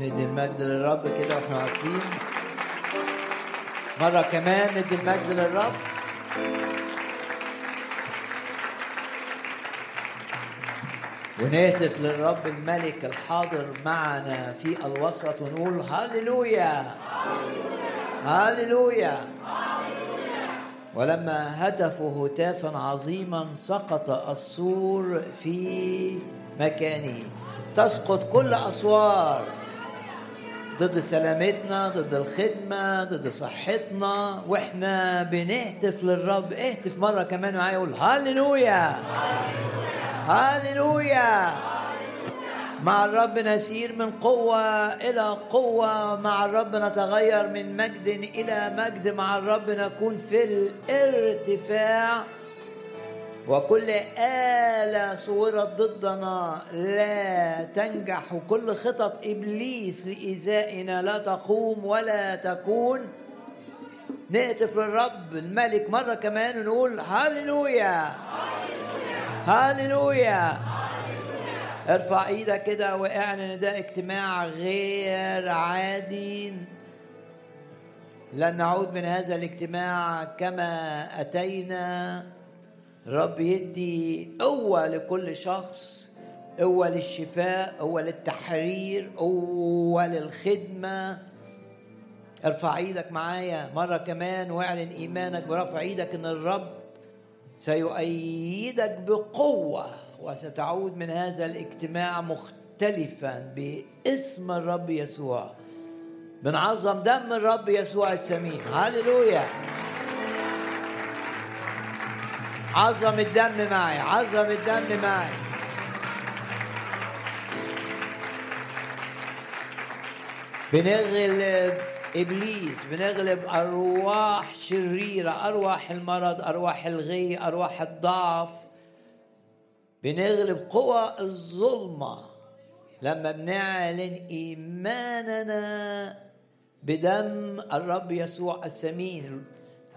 ندي المجد للرب كده وإحنا واقفين. مرة كمان ندي المجد للرب. ونهتف للرب الملك الحاضر معنا في الوسط ونقول هللويا. هللويا. ولما هتفوا هتافا عظيما سقط السور في مكانه. تسقط كل أسوار. ضد سلامتنا ضد الخدمة ضد صحتنا. وإحنا بنهتف للرب. اهتف مرة كمان معايا قول هللويا هللويا مع الرب نسير من قوة إلى قوة. مع الرب نتغير من مجد إلى مجد. مع الرب نكون في الارتفاع. وكل آلة صورت ضدنا لا تنجح. وكل خطط إبليس لإيذائنا لا تقوم ولا تكون. نهتف للرب الملك مرة كمان ونقول هللويا. هللويا. ارفع إيدك كده واعلن ده اجتماع غير عادي. لن نعود من هذا الاجتماع كما أتينا. رب يدي قوه لكل شخص قوه للشفاء قوه للتحرير قوه للخدمه ارفع إيدك معايا مرة كمان واعلن إيمانك برفع إيدك إن الرب سيؤيدك بقوة وستعود من هذا الاجتماع مختلفا باسم الرب يسوع. بنعظم دم الرب يسوع السمين هللويا. عظم الدم معي عظم الدم معي. بنغلب إبليس بنغلب أرواح شريرة أرواح المرض أرواح الغي أرواح الضعف. بنغلب قوى الظلمة. لما بنعلن إيماننا بدم الرب يسوع السمين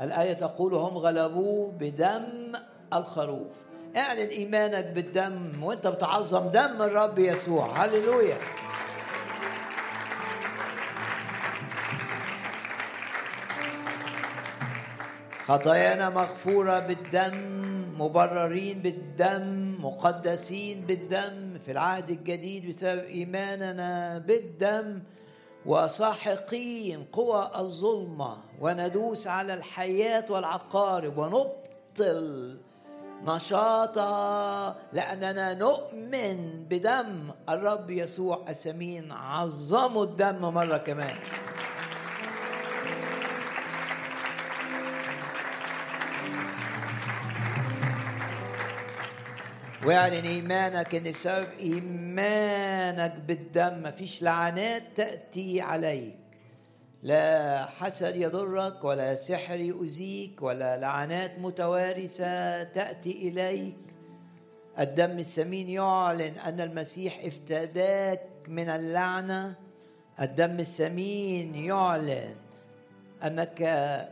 الآية تقول هم غلبوه بدم الخروف. اعلن إيمانك بالدم وأنت بتعظم دم الرب يسوع. هللويا. خطايانا مغفورة بالدم مبررين بالدم مقدسين بالدم. في العهد الجديد بسبب إيماننا بالدم وساحقين قوى الظلمة وندوس على الحياة والعقارب ونبطل نشاطها لأننا نؤمن بدم الرب يسوع السمين. عظموا الدم مرة كمان. واعلن إيمانك إن بسبب إيمانك بالدم مفيش لعنات تأتي عليك. لا حسد يضرك ولا سحر يؤذيك ولا لعنات متوارثة تأتي إليك. الدم الثمين يعلن أن المسيح افتداك من اللعنة. الدم الثمين يعلن أنك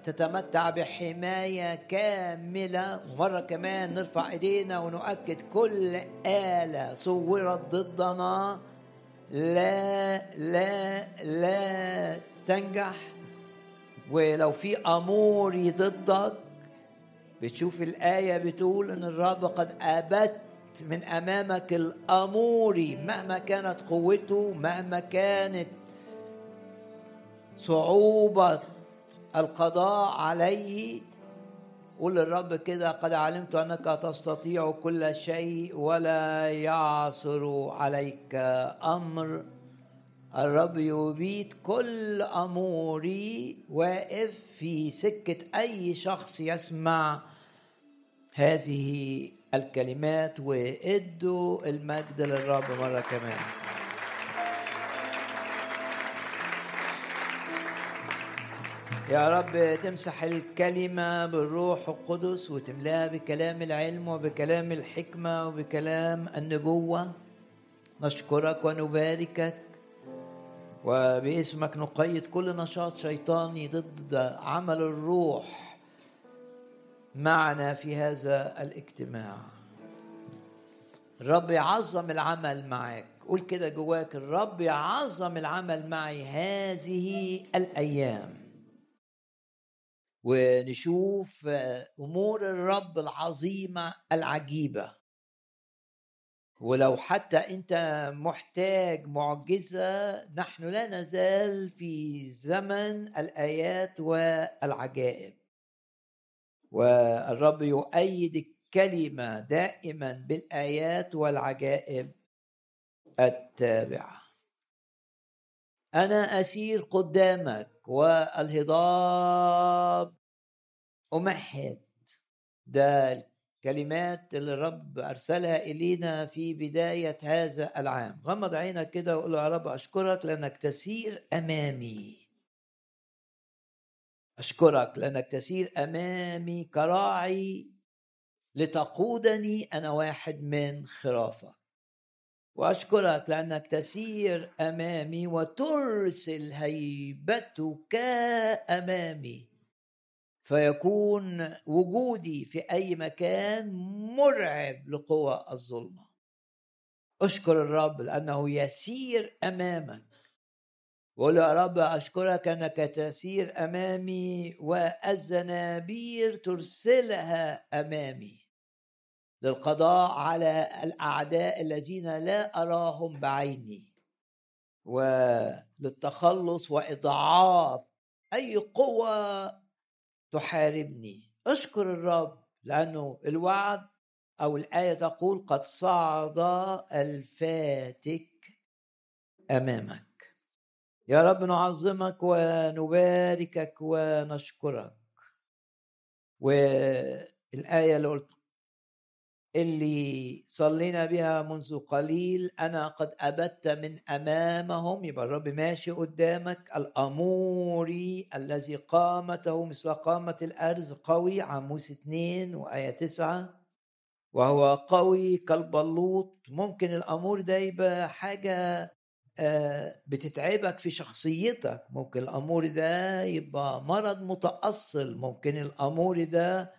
تتمتع بحماية كاملة ومرة كمان نرفع إيدينا ونؤكد كل آلة صورت ضدنا. لا لا لا تنجح. ولو في أموري ضدك بتشوف الآية بتقول إن الرب قد أبت من أمامك الاموري مهما كانت قوته مهما كانت صعوبة القضاء عليه. قول للرب كده قد علمت أنك تستطيع كل شيء ولا يعثر عليك أمر. الرب يبيد كل أموري واقف في سكة أي شخص يسمع هذه الكلمات وإدوا المجد للرب مرة كمان. يا رب تمسح الكلمة بالروح القدس وتملاها بكلام العلم وبكلام الحكمة وبكلام النبوة. نشكرك ونباركك وباسمك نقيد كل نشاط شيطاني ضد عمل الروح معنا في هذا الاجتماع. الرب يعظم العمل معك. قول كده جواك الرب يعظم العمل معي هذه الأيام. ونشوف أمور الرب العظيمة العجيبة. ولو حتى أنت محتاج معجزة نحن لا نزال في زمن الآيات والعجائب. والرب يؤيد الكلمة دائما بالآيات والعجائب التابعة. أنا أسير قدامك. والهضاب. أمهد. ده كلمات اللي الرب أرسلها إلينا في بداية هذا العام. غمض عينك كده وقول يا رب أشكرك لأنك تسير أمامي. أشكرك لأنك تسير أمامي كراعي لتقودني أنا واحد من خرافك. وأشكرك لأنك تسير أمامي وترسل هيبتك أمامي. فيكون وجودي في أي مكان مرعب لقوى الظلمة. أشكر الرب لأنه يسير أمامك. وقول يا رب أشكرك أنك تسير أمامي والزنابير ترسلها أمامي. للقضاء على الأعداء الذين لا أراهم بعيني. وللتخلص وإضعاف أي قوة تحاربني. أشكر الرب لأنه الوعد أو الآية تقول قد صعد الفاتك أمامك. يا رب نعظمك ونباركك ونشكرك. والآية اللي قلت اللي صلينا بها منذ قليل أنا قد أبت من أمامهم. يبقى الرب ماشي قدامك. الأموري الذي قامته مثل قامة الأرز قوي. عموس اتنين وآية تسعة. وهو قوي كالبلوط ممكن الأمور ده يبقى حاجة آه، بتتعبك في شخصيتك. ممكن الأمور ده يبقى مرض متأصل. ممكن الأمور ده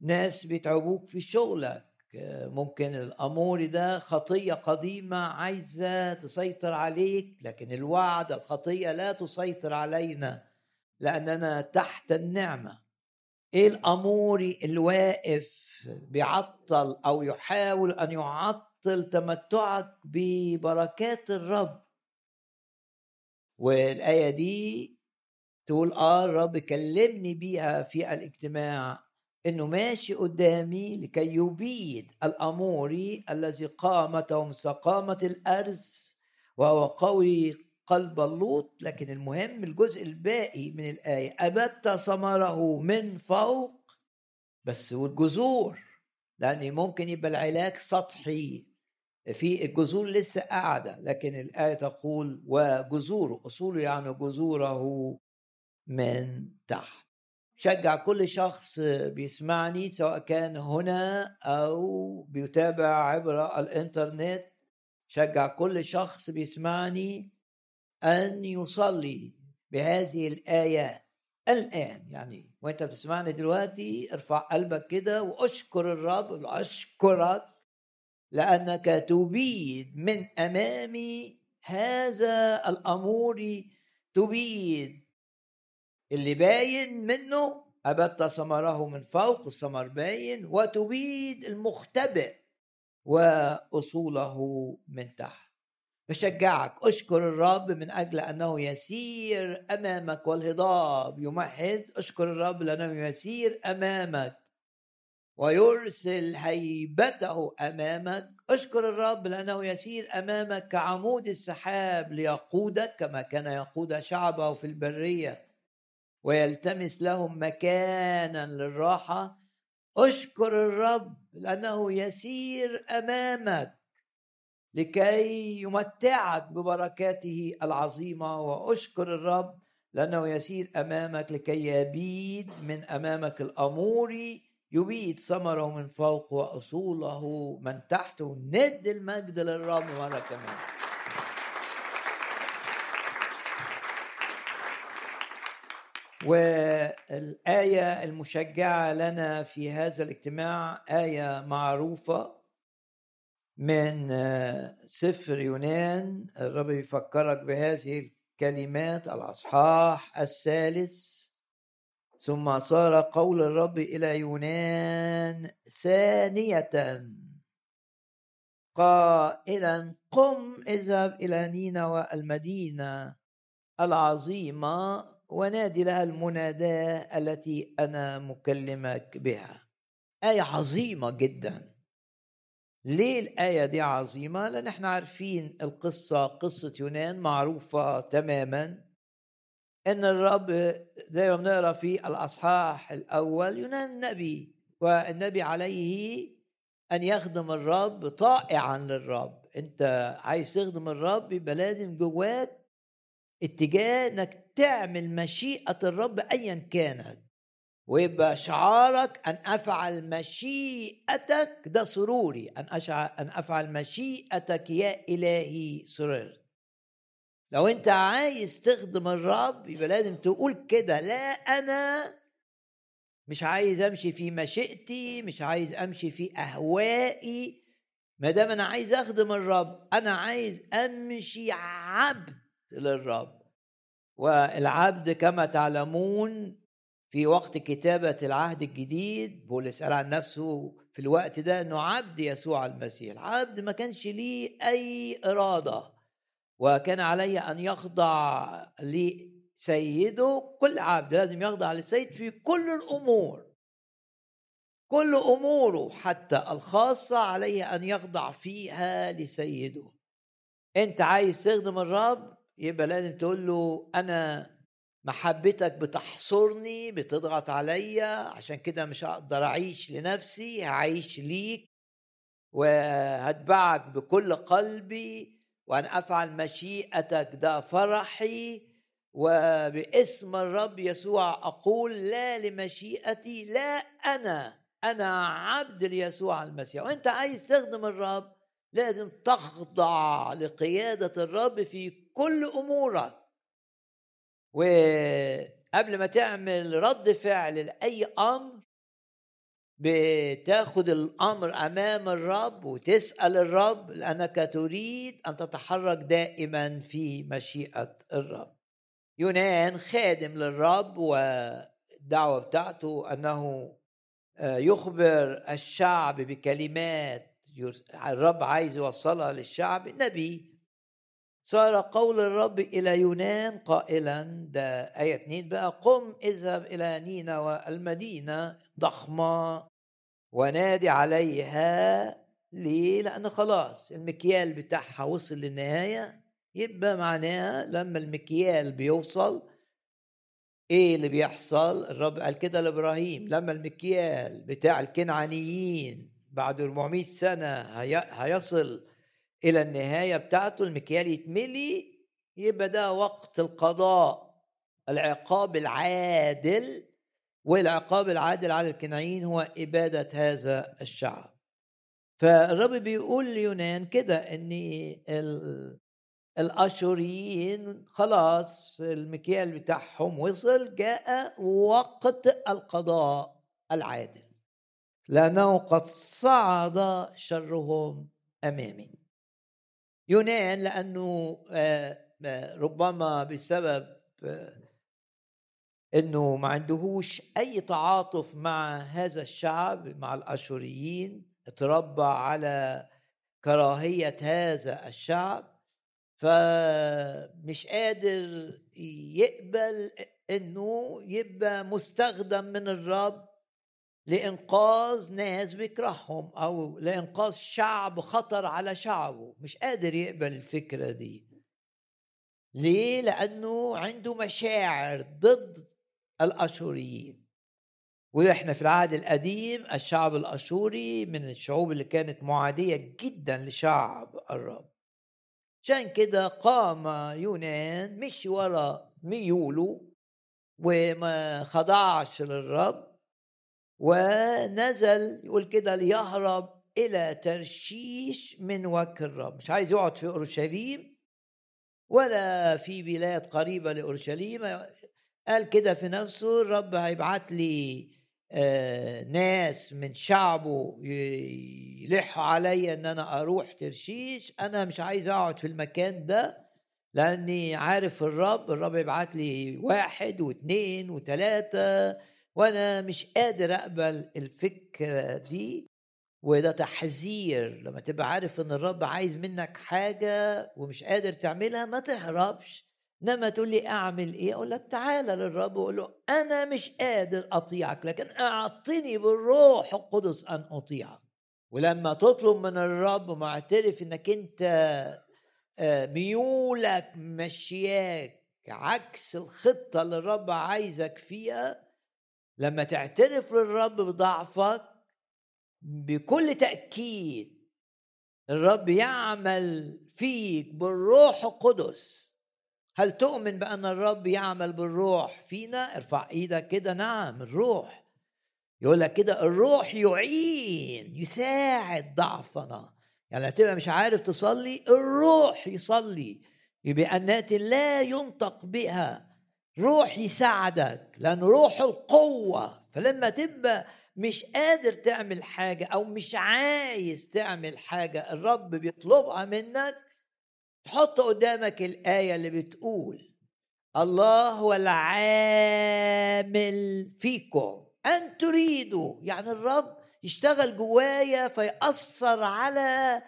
ناس بيتعبوك في شغلك. ممكن الأمور ده خطية قديمة عايزة تسيطر عليك لكن الوعد الخطية لا تسيطر علينا لاننا تحت النعمة. إيه الأمور الواقف بيعطل أو يحاول أن يعطل تمتعك ببركات الرب؟ والآية دي تقول آه الرب كلمني بيها في الاجتماع إنه ماشي قدامي لكي يبيد الاموري الذي قامته قامة الأرز وهو قوي قلب اللوط لكن المهم الجزء الباقي من الآية أبت ثمره من فوق بس والجذور لأن ممكن يبقى العلاج سطحي في الجذور لسه قاعدة لكن الآية تقول وجذوره اصوله يعني جذوره من تحت. شجع كل شخص بيسمعني سواء كان هنا أو بيتابع عبر الإنترنت شجع كل شخص بيسمعني أن يصلي بهذه الآية الآن. يعني وأنت بتسمعني دلوقتي ارفع قلبك كده وأشكر الرب أشكرك لأنك تبيد من أمامي هذا الأمور تبيد اللي باين منه أبت ثمره من فوق الثمر باين وتبيد المختبئ وأصوله من تحت. بشجعك أشكر الرب من أجل أنه يسير أمامك والهضاب يمهد. أشكر الرب لأنه يسير أمامك ويرسل هيبته أمامك. أشكر الرب لأنه يسير أمامك كعمود السحاب ليقودك كما كان يقود شعبه في البرية. ويلتمس لهم مكانا للراحة. أشكر الرب لأنه يسير أمامك لكي يمتعك ببركاته العظيمة. وأشكر الرب لأنه يسير أمامك لكي يبيد من أمامك الأمور يبيد ثمره من فوق وأصوله. من تحت ند المجد للرب مره كمان. والآية المشجعة لنا في هذا الاجتماع آية معروفة من آه، سفر يونان. الرب يفكرك بهذه الكلمات الأصحاح الثالث. ثم صار قول الرب إلى يونان ثانية قائلا قم اذهب إلى نينوى المدينة العظيمة ونادي لها المناداة التي أنا مكلمك بها. آية عظيمة جدا. ليه الآية دي عظيمة؟ لأن إحنا عارفين القصة قصة يونان معروفة تماما. إن الرب زي ما بنقرأ في الأصحاح الأول يونان نبي والنبي عليه أن يخدم الرب طائعا للرب. أنت عايز تخدم الرب يبقى لازم جواك اتجاه إنك تعمل مشيئة الرب ايا كانت. ويبقى شعارك أن أفعل مشيئتك ده سروري. أن أن أفعل مشيئتك يا إلهي سررت لو أنت عايز تخدم الرب يبقى لازم تقول كده. لا أنا مش عايز أمشي في مشيئتي مش عايز أمشي في أهوائي. ما دام أنا عايز أخدم الرب أنا عايز أمشي عبد للرب. والعبد كما تعلمون في وقت كتابة العهد الجديد بولس قال عن نفسه في الوقت ده إنه عبد يسوع المسيح. العبد ما كانش ليه أي إرادة وكان عليه أن يخضع لسيده. كل عبد لازم يخضع للسيد في كل الأمور. كل أموره حتى الخاصة عليه أن يخضع فيها لسيده. أنت عايز تخدم الرب؟ يبقى لازم تقول له أنا محبتك بتحصرني بتضغط عليا عشان كده مش هقدر أعيش لنفسي هعيش ليك وهتبعك بكل قلبي وأن أفعل مشيئتك ده فرحي وباسم الرب يسوع أقول لا لمشيئتي لا أنا أنا عبد ليسوع المسيح. وأنت عايز تخدم الرب لازم تخضع لقيادة الرب في كل أمورك. وقبل ما تعمل رد فعل لأي أمر بتاخد الأمر أمام الرب وتسأل الرب لأنك تريد أن تتحرك دائما في مشيئة الرب. يونان خادم للرب والدعوة بتاعته أنه آه، يخبر الشعب بكلمات الرب عايز يوصلها للشعب. نبي صار قول الرب إلى يونان قائلا ده آية 2 بقى قم اذهب إلى نينوى المدينة ضخمة ونادي عليها ليه؟ لأن خلاص المكيال بتاعها وصل للنهاية يبقى معناها لما المكيال بيوصل إيه اللي بيحصل؟ الرب قال كده لإبراهيم لما المكيال بتاع الكنعانيين بعد 400 سنة هيصل إلى النهاية بتاعته المكيال يتملي يبقى ده وقت القضاء العقاب العادل والعقاب العادل على الكنعين هو إبادة هذا الشعب. فالرب بيقول ليونان كده إن الأشوريين خلاص المكيال بتاعهم وصل جاء وقت القضاء العادل. لأنه قد صعد شرهم أمامي. يونان لأنه آه، آه، ربما بسبب آه، إنه ما عندهوش أي تعاطف مع هذا الشعب مع الآشوريين اتربى على كراهية هذا الشعب فمش قادر يقبل إنه يبقى مستخدم من الرب لإنقاذ ناس بيكرههم أو لإنقاذ شعب خطر على شعبه. مش قادر يقبل الفكرة دي. ليه؟ لأنه عنده مشاعر ضد الأشوريين. وإحنا في العهد القديم الشعب الأشوري من الشعوب اللي كانت معادية جدا لشعب الرب. عشان كده قام يونان مشي ورا ميوله وما خضعش للرب. ونزل يقول كده ليهرب إلى ترشيش من وجه الرب. مش عايز يقعد في أورشليم ولا في بلاد قريبة لأورشليم. قال كده في نفسه الرب هيبعت لي آه، ناس من شعبه يلحوا عليا إن أنا أروح ترشيش. أنا مش عايز أقعد في المكان ده لأني عارف الرب. الرب يبعت لي واحد واثنين وثلاثة وأنا مش قادر أقبل الفكرة دي وده تحذير لما تبقى عارف إن الرب عايز منك حاجة ومش قادر تعملها ما تهربش. إنما تقول لي أعمل إيه؟ أقول لك تعالى للرب وقول له أنا مش قادر أطيعك لكن أعطني بالروح القدس أن أطيعك. ولما تطلب من الرب معترف إنك أنت آه، ميولك مشياك عكس الخطة اللي الرب عايزك فيها لما تعترف للرب بضعفك بكل تأكيد الرب يعمل فيك بالروح القدس. هل تؤمن بأن الرب يعمل بالروح؟ فينا. ارفع إيدك كده. نعم الروح. يقول لك كده الروح يعين يساعد ضعفنا. يعني تبقى مش عارف تصلي؟ الروح يصلي بأنات لا ينطق بها. روح يساعدك لأن روح القوة فلما تبقى مش قادر تعمل حاجة أو مش عايز تعمل حاجة الرب بيطلبها منك تحط قدامك الآية اللي بتقول الله هو العامل فيكم أن تريدوا. يعني الرب يشتغل جوايا فيأثر على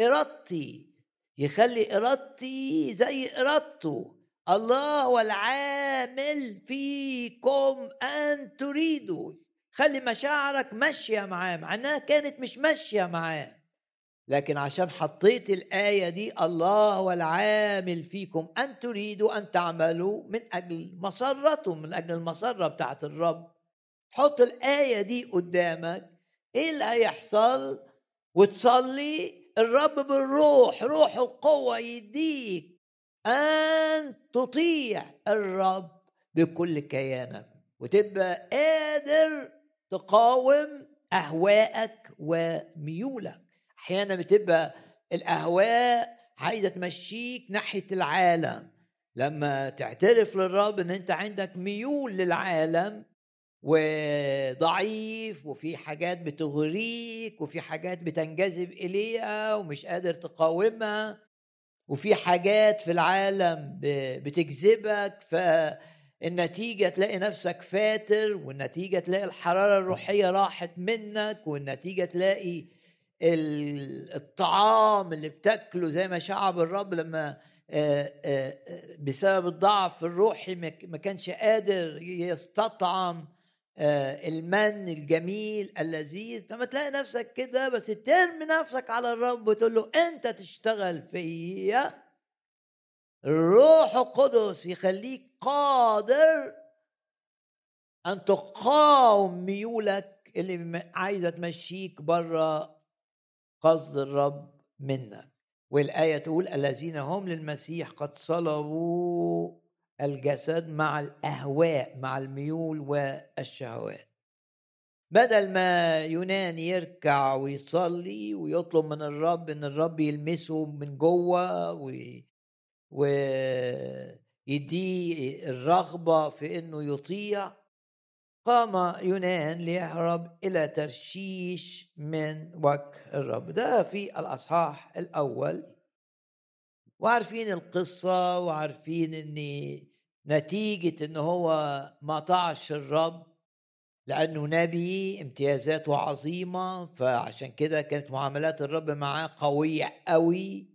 إرادتي يخلي إرادتي زي إرادته. الله هو العامل فيكم أن تريدوا. خلي مشاعرك ماشية معاه معناها كانت مش ماشية معاه. لكن عشان حطيت الآية دي الله هو العامل فيكم أن تريدوا أن تعملوا من أجل مسرته من أجل المسرة بتاعت الرب. حط الآية دي قدامك. إيه اللي هيحصل؟ وتصلي الرب بالروح روح القوة يديك. أن تطيع الرب بكل كيانك وتبقى قادر تقاوم أهواءك وميولك. أحيانا بتبقى الأهواء عايزة تمشيك ناحية العالم. لما تعترف للرب إن أنت عندك ميول للعالم وضعيف وفي حاجات بتغريك وفي حاجات بتنجذب إليها ومش قادر تقاومها وفي حاجات في العالم بتجذبك فالنتيجة تلاقي نفسك فاتر والنتيجة تلاقي الحرارة الروحية راحت منك والنتيجة تلاقي الطعام اللي بتاكله زي ما شعب الرب لما بسبب الضعف الروحي ما كانش قادر يستطعم المن الجميل اللذيذ. لما تلاقي نفسك كده بس ترمي نفسك على الرب وتقول له أنت تشتغل فيا الروح القدس يخليك قادر أن تقاوم ميولك اللي عايزة تمشيك بره قصد الرب منك. والآية تقول الذين هم للمسيح قد صلبوا الجسد مع الأهواء مع الميول والشهوات. بدل ما يونان يركع ويصلي ويطلب من الرب إن الرب يلمسه من جوه ويديه الرغبة في إنه يطيع قام يونان ليهرب إلى ترشيش من وجه الرب. ده في الأصحاح الأول. وعارفين القصة وعارفين أن نتيجة أن هو ما طاعش الرب لأنه نبي امتيازاته عظيمة فعشان كده كانت معاملات الرب معاه قوية قوي.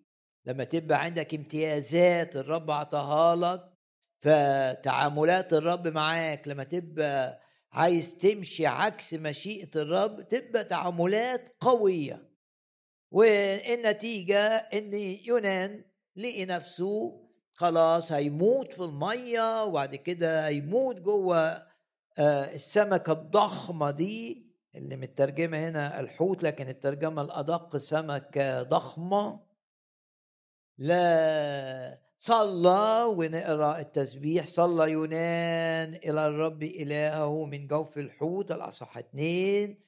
لما تبقى عندك امتيازات الرب عطاها لك فتعاملات الرب معاك لما تبقى عايز تمشي عكس مشيئة الرب تبقى تعاملات قوية. والنتيجة إن يونان لقي نفسه خلاص هيموت في المية وبعد كده هيموت جوه آه، السمكة الضخمة دي اللي مترجمة هنا الحوت لكن الترجمة الأدق سمكة ضخمة. لا صلى ونقرأ التسبيح. صلى يونان إلى الرب إلهه من جوف الحوت الاصح اثنين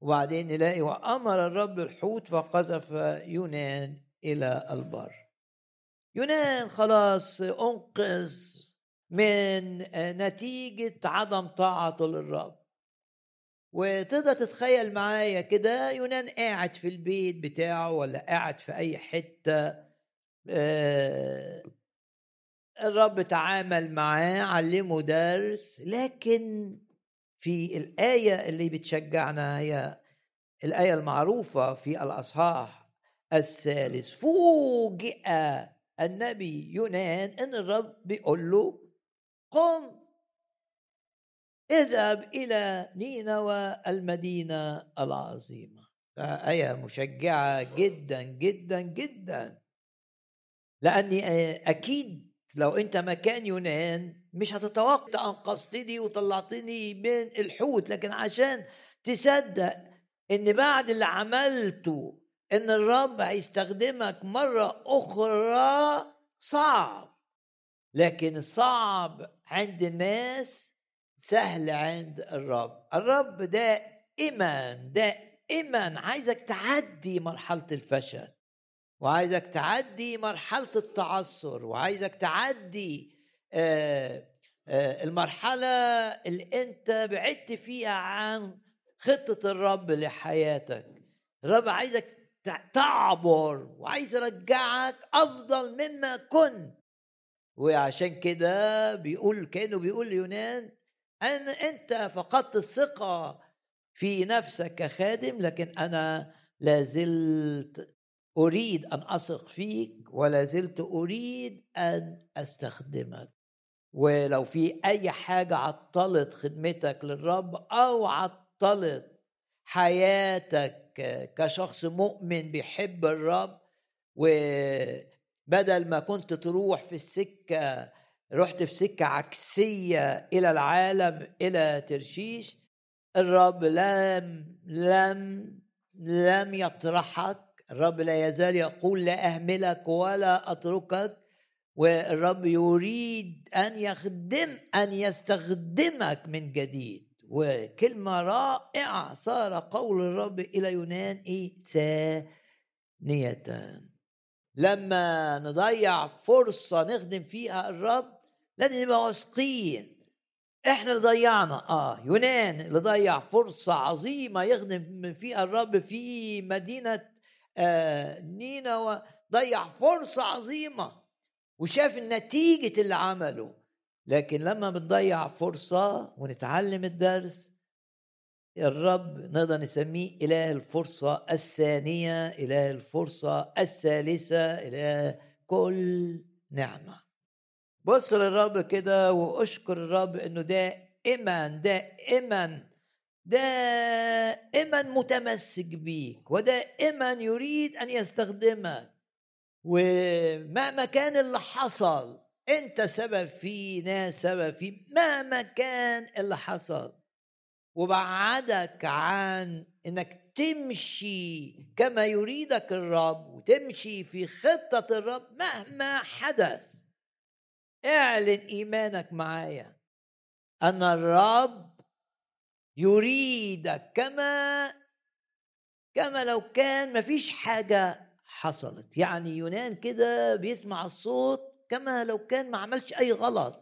وبعدين نلاقي وأمر الرب الحوت فقذف يونان إلى البر. يونان خلاص أنقذ من نتيجة عدم طاعته للرب. وتقدر تتخيل معايا كده يونان قاعد في البيت بتاعه ولا قاعد في أي حتة آه الرب تعامل معاه علمه درس لكن في الآية اللي بتشجعنا هي الآية المعروفة في الأصحاح الثالث فوجئ النبي يونان إن الرب بيقول له قم اذهب إلى نينوى المدينة العظيمة. آية مشجعة جدا جدا جدا. لأني أكيد لو أنت مكان يونان مش هتتوقع أنقذتني وطلعتني من الحوت لكن عشان تصدق إن بعد اللي عملته إن الرب هيستخدمك مرة أخرى صعب لكن صعب عند الناس سهل عند الرب. الرب دائما دائما عايزك تعدي مرحلة الفشل وعايزك تعدي مرحلة التعثر وعايزك تعدي آه، آه، المرحلة اللي أنت بعدت فيها عن خطة الرب لحياتك. الرب عايزك تعبر وعايز يرجعك أفضل مما كنت. وعشان كده بيقول كأنه بيقول ليونان أن أنت فقدت الثقة في نفسك كخادم لكن أنا لازلت أريد أن أثق فيك ولا زلت أريد أن أستخدمك. ولو في أي حاجة عطلت خدمتك للرب أو عطلت حياتك كشخص مؤمن بيحب الرب وبدل ما كنت تروح في السكة رحت في سكة عكسية إلى العالم إلى ترشيش الرب لم لم لم يطرحك الرب لا يزال يقول لا أهملك ولا أتركك والرب يريد أن يخدم أن يستخدمك من جديد. وكلمة رائعة صار قول الرب إلى يونان إيه ثانية لما نضيع فرصة نخدم فيها الرب لازم نبقى واثقين. إحنا اللي ضيعنا. آه يونان اللي ضيع فرصة عظيمة يخدم فيها الرب في مدينة آه نينوى ضيع فرصة عظيمة. وشاف النتيجة اللي عمله. لكن لما بنضيع فرصة ونتعلم الدرس الرب نقدر نسميه إله الفرصة الثانية إله الفرصة الثالثة إله كل نعمة. بص للرب كده وأشكر الرب إنه دائما دائما دائما متمسك بيك ودائما يريد أن يستخدمك. ومهما كان اللي حصل أنت سبب فيه ناس سبب فيه مهما كان اللي حصل. وبعدك عن إنك تمشي كما يريدك الرب وتمشي في خطة الرب مهما حدث. اعلن إيمانك معايا أن الرب يريدك كما كما لو كان مفيش حاجة حصلت. يعني يونان كده بيسمع الصوت كما لو كان ما عملش أي غلط.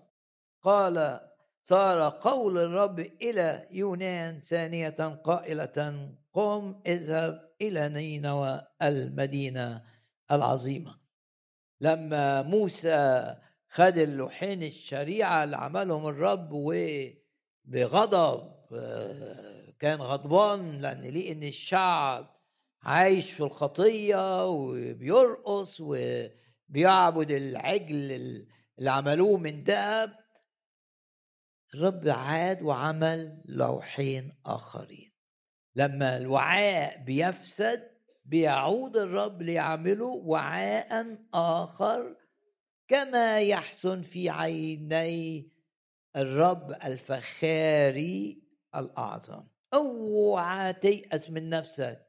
قال صار قول الرب إلى يونان ثانية قائلة قم اذهب إلى نينوى المدينة العظيمة. لما موسى خد اللوحين الشريعة اللي عملهم الرب وبغضب كان غضبان لأن ليه؟ إن الشعب عايش في الخطية وبيرقص وبيعبد العجل اللي عملوه من ذهب الرب عاد وعمل لوحين آخرين. لما الوعاء بيفسد بيعود الرب ليعمله وعاء آخر كما يحسن في عيني الرب الفخاري الأعظم. اوعى تيأس من نفسك.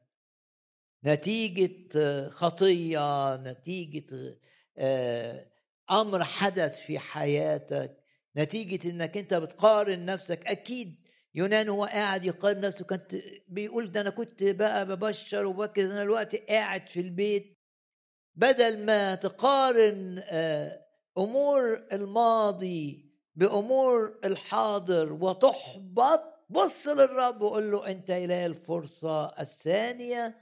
نتيجة خطية نتيجة آه، أمر حدث في حياتك نتيجة إنك أنت بتقارن نفسك أكيد يونان هو قاعد يقارن نفسه كنت بيقول ده أنا كنت بقى ببشر وبكذا أنا دلوقتي قاعد في البيت. بدل ما تقارن آه، أمور الماضي بأمور الحاضر وتحبط بص للرب وقول له أنت إله الفرصة الثانية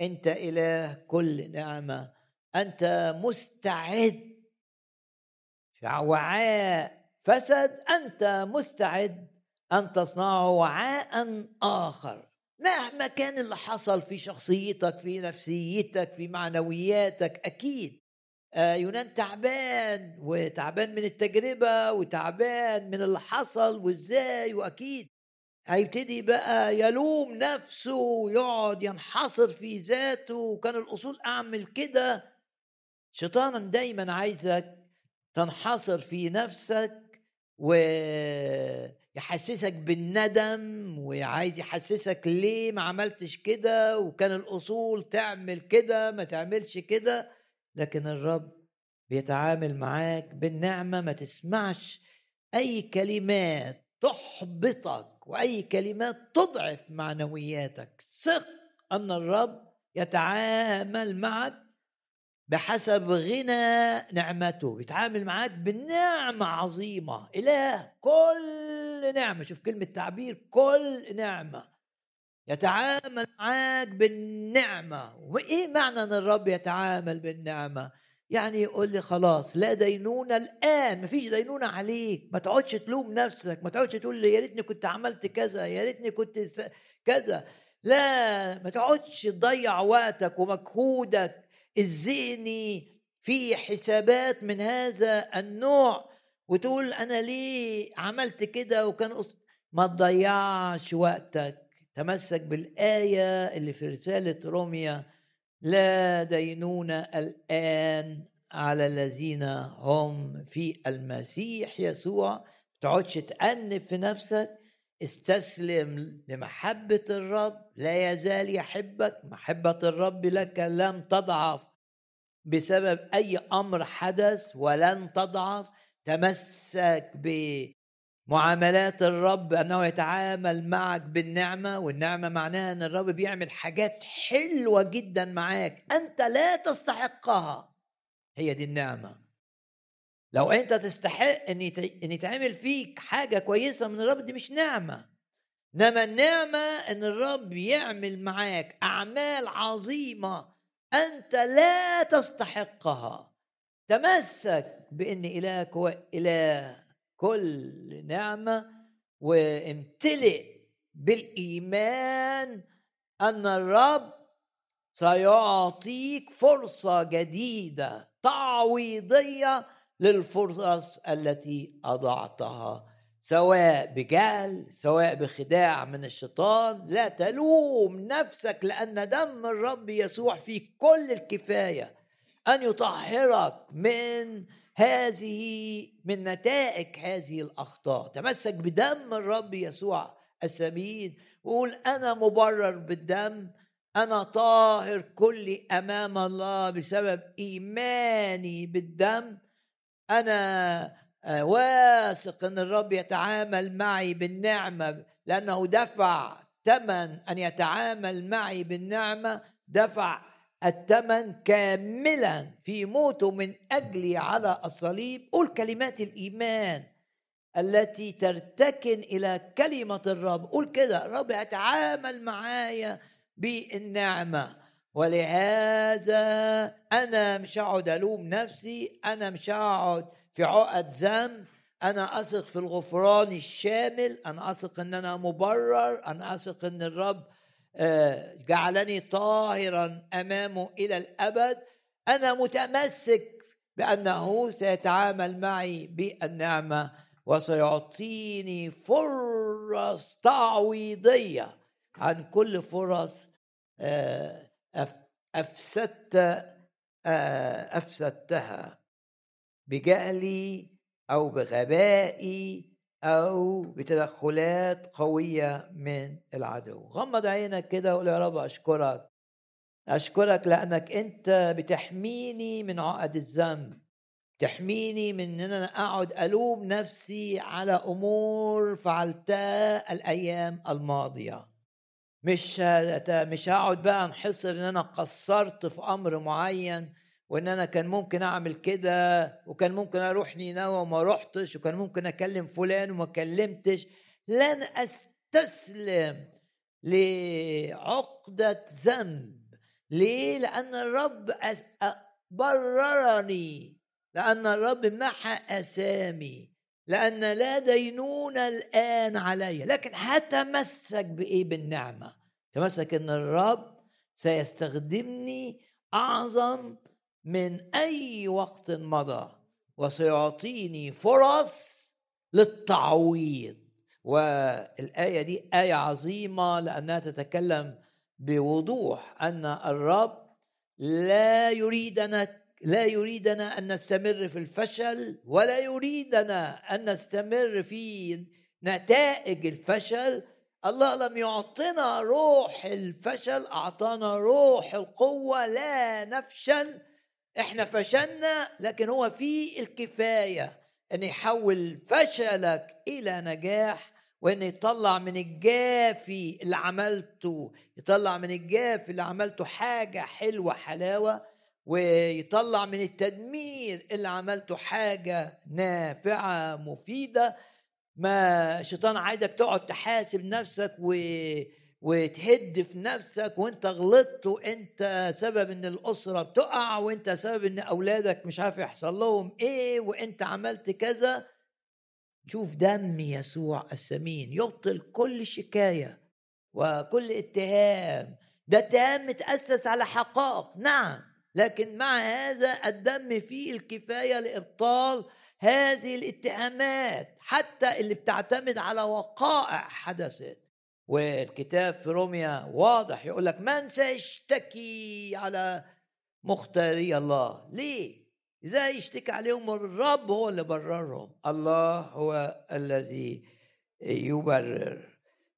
أنت إله كل نعمة. أنت مستعد. وعاء فسد أنت مستعد أن تصنعه وعاء آخر. مهما كان اللي حصل في شخصيتك في نفسيتك في معنوياتك أكيد. آه، يونان تعبان وتعبان من التجربة وتعبان من اللي حصل وإزاي؟ وأكيد. هيبتدي بقى يلوم نفسه ويقعد ينحصر في ذاته. وكان الأصول أعمل كده. شيطانا دايما عايزك تنحصر في نفسك ويحسسك بالندم وعايز يحسسك ليه ما عملتش كده وكان الأصول تعمل كده ما تعملش كده. لكن الرب بيتعامل معاك بالنعمة ما تسمعش أي كلمات تحبطك وأي كلمات تضعف معنوياتك. ثق أن الرب يتعامل معك بحسب غنى نعمته بيتعامل معاك بالنعمة عظيمة إله كل نعمة. شوف كلمة تعبير كل نعمة. يتعامل معاك بالنعمة. وإيه معنى أن الرب يتعامل بالنعمة؟ يعني يقول لي خلاص لا دينونة الآن مفيش دينونة عليك. ما تقعدش تلوم نفسك ما تقعدش تقول لي يا ريتني كنت عملت كذا يا ريتني كنت كذا. لا ما تقعدش تضيع وقتك ومجهودك الذهني في حسابات من هذا النوع وتقول أنا ليه عملت كده؟ وكان ما تضيعش وقتك تمسك بالآية اللي في رسالة روميا لا دينون الآن على الذين هم في المسيح يسوع. تقعدش تأنف في نفسك. استسلم لمحبة الرب لا يزال يحبك محبة الرب لك لم تضعف. بسبب أي أمر حدث ولن تضعف تمسك بمعاملات الرب أنه يتعامل معك بالنعمة والنعمة معناها أن الرب بيعمل حاجات حلوة جدا معاك أنت لا تستحقها. هي دي النعمة. لو أنت تستحق إن إن يتعمل فيك حاجة كويسة من الرب دي مش نعمة. إنما النعمة إن الرب يعمل معاك أعمال عظيمة أنت لا تستحقها. تمسك بإن إلهك هو إله كل نعمة وامتلئ بالإيمان أن الرب سيعطيك فرصة جديدة تعويضية للفرص التي أضعتها سواء بجهل سواء بخداع من الشيطان. لا تلوم نفسك لأن دم الرب يسوع فيك كل الكفاية أن يطهرك من هذه من نتائج هذه الأخطاء. تمسك بدم الرب يسوع الثمين وقول أنا مبرر بالدم أنا طاهر كلي أمام الله بسبب إيماني بالدم. أنا آه، واثق إن الرب يتعامل معي بالنعمة لأنه دفع ثمن أن يتعامل معي بالنعمة دفع الثمن كاملا في موته من أجلي على الصليب. قول كلمات الإيمان التي ترتكن إلى كلمة الرب. قول كده الرب يتعامل معايا بالنعمة. ولهذا أنا مش هقعد ألوم نفسي أنا مش هقعد في عقد ذنب أنا أثق في الغفران الشامل أنا أثق إن أنا مبرر أنا أثق إن الرب آه، جعلني طاهرا أمامه إلى الأبد. أنا متمسك بأنه سيتعامل معي بالنعمة وسيعطيني فرص تعويضية عن كل فرص آه، أفسدت آه، أفسدتها بجهلي أو بغبائي أو بتدخلات قوية من العدو. غمض عينك كده وقول يا رب أشكرك. أشكرك لأنك أنت بتحميني من عقد الذنب تحميني من إن أنا أقعد ألوم نفسي على أمور فعلتها الأيام الماضية. مش مش هقعد بقى انحصر إن أنا قصرت في أمر معين وإن أنا كان ممكن أعمل كده وكان ممكن أروح نينوى وما رحتش وكان ممكن أكلم فلان وما كلمتش. لن أستسلم لعقدة ذنب. ليه؟ لأن الرب بررني. لأن الرب محى اسامي لأن لا دينونه الآن علي. لكن هتمسك بإيه بالنعمة؟ تمسك إن الرب سيستخدمني أعظم من أي وقت مضى وسيعطيني فرص للتعويض. والآية دي آية عظيمة لأنها تتكلم بوضوح أن الرب لا يريدنا لا يريدنا أن نستمر في الفشل ولا يريدنا أن نستمر في نتائج الفشل. الله لم يعطنا روح الفشل أعطانا روح القوة لا نفشل. إحنا فشلنا لكن هو في الكفاية إن يحول فشلك إلى نجاح وإن يطلع من الجافي اللي عملته يطلع من الجافي اللي عملته حاجة حلوة حلاوة. ويطلع من التدمير اللي عملته حاجة نافعة مفيدة. ما الشيطان عايزك تقعد تحاسب نفسك و وتهد في نفسك وانت غلطت وانت سبب إن الأسرة بتقع وانت سبب إن أولادك مش عارف يحصل لهم إيه وانت عملت كذا. شوف دم يسوع الثمين يبطل كل شكاية وكل اتهام. ده اتهام متأسس على حقائق. نعم. لكن مع هذا الدم فيه الكفاية لإبطال هذه الاتهامات حتى اللي بتعتمد على وقائع حدثت. والكتاب في روميا واضح يقول لك من سيشتكي على مختاري الله. ليه؟ إزاي يشتكي عليهم الرب هو اللي بررهم. الله هو الذي يبرر.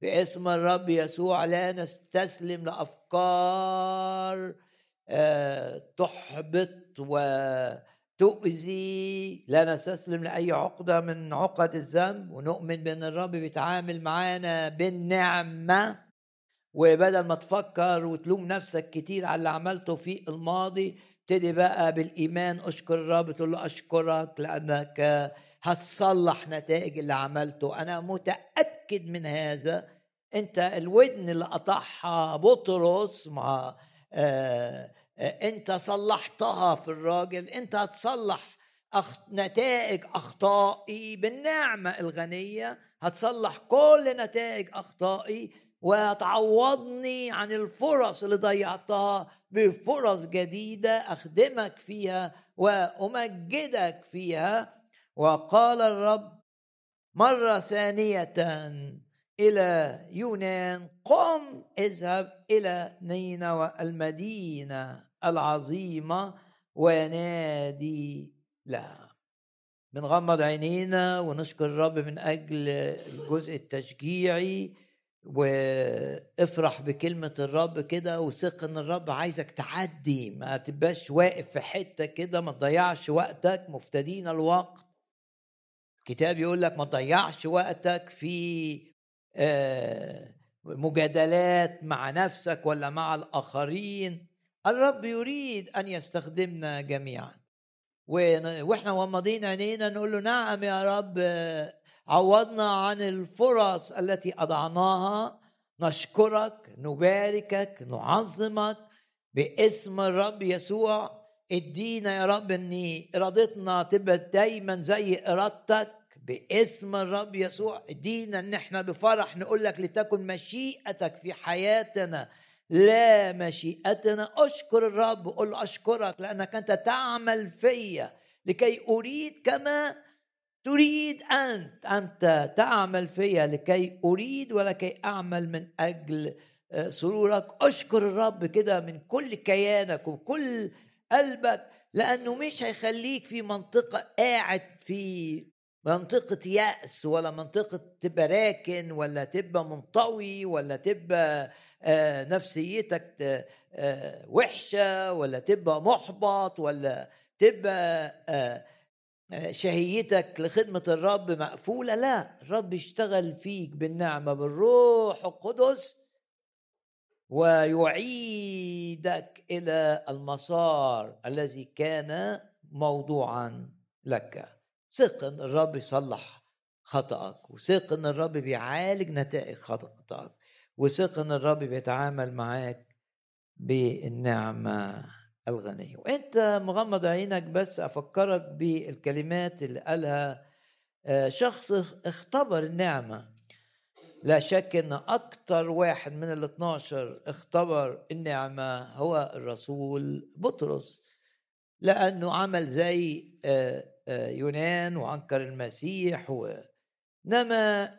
باسم الرب يسوع لا نستسلم لأفكار تحبط و تؤذي لا نستسلم لأي عقدة من عقد الذنب ونؤمن بأن الرب بيتعامل معانا بالنعمة. وبدل ما تفكر وتلوم نفسك كتير على اللي عملته في الماضي ابتدي بقى بالإيمان. أشكر الرب تقول له أشكرك لأنك هتصلح نتائج اللي عملته. أنا متأكد من هذا. أنت الودن اللي قطعها بطرس مع آه انت صلحتها في الراجل انت هتصلح. نتائج أخطائي بالنعمة الغنية هتصلح كل نتائج أخطائي وتعوضني عن الفرص اللي ضيعتها بفرص جديدة أخدمك فيها وأمجدك فيها وقال الرب مرة ثانية إلى يونان. قم اذهب إلى نينوى المدينة العظيمة ونادي لها بنغمض عينينا ونشكر الرب من أجل الجزء التشجيعي وافرح بكلمة الرب كده وثق إن الرب عايزك تعدي. ما تبقاش واقف في حتة كده ما تضيعش وقتك. مفتدين الوقت. الكتاب يقول لك ما تضيعش وقتك في مجادلات مع نفسك ولا مع الآخرين؟ الرب يريد أن يستخدمنا جميعا. وإحنا ومضين عينينا نقول له نعم يا رب عوضنا عن الفرص التي أضعناها. نشكرك نباركك نعظمك باسم الرب يسوع. ادينا يا رب ان ارادتنا تبقى دايما زي إرادتك. باسم الرب يسوع ادينا ان إحنا بفرح نقول لك لتكن مشيئتك في حياتنا. لا مشيئتنا. أشكر الرب وقول له أشكرك لأنك أنت تعمل فيا. لكي أريد كما تريد أنت. أنت تعمل فيا لكي أريد ولكي أعمل من أجل آه، سرورك. أشكر الرب كده من كل كيانك وكل قلبك لأنه مش هيخليك في منطقة قاعد في منطقة يأس ولا منطقة تبقى راكن ولا تبقى منطوي ولا تبقى آه، نفسيتك آه، وحشة ولا تبقى محبط ولا تبقى آه، شهيتك لخدمة الرب مقفولة؟ لا الرب يشتغل فيك بالنعمة بالروح القدس ويعيدك إلى المسار الذي كان موضوعا لك. ثق إن الرب يصلح خطأك وثق إن الرب بيعالج نتائج خطأك وثق إن الرب بيتعامل معاك بالنعمة الغنية. وأنت مغمض عينك بس أفكرك بالكلمات اللي قالها آه، شخص اختبر النعمة. لا شك إن أكتر واحد من ال 12 اختبر النعمة هو الرسول بطرس لأنه عمل زي آه، يونان وانكر المسيح إنما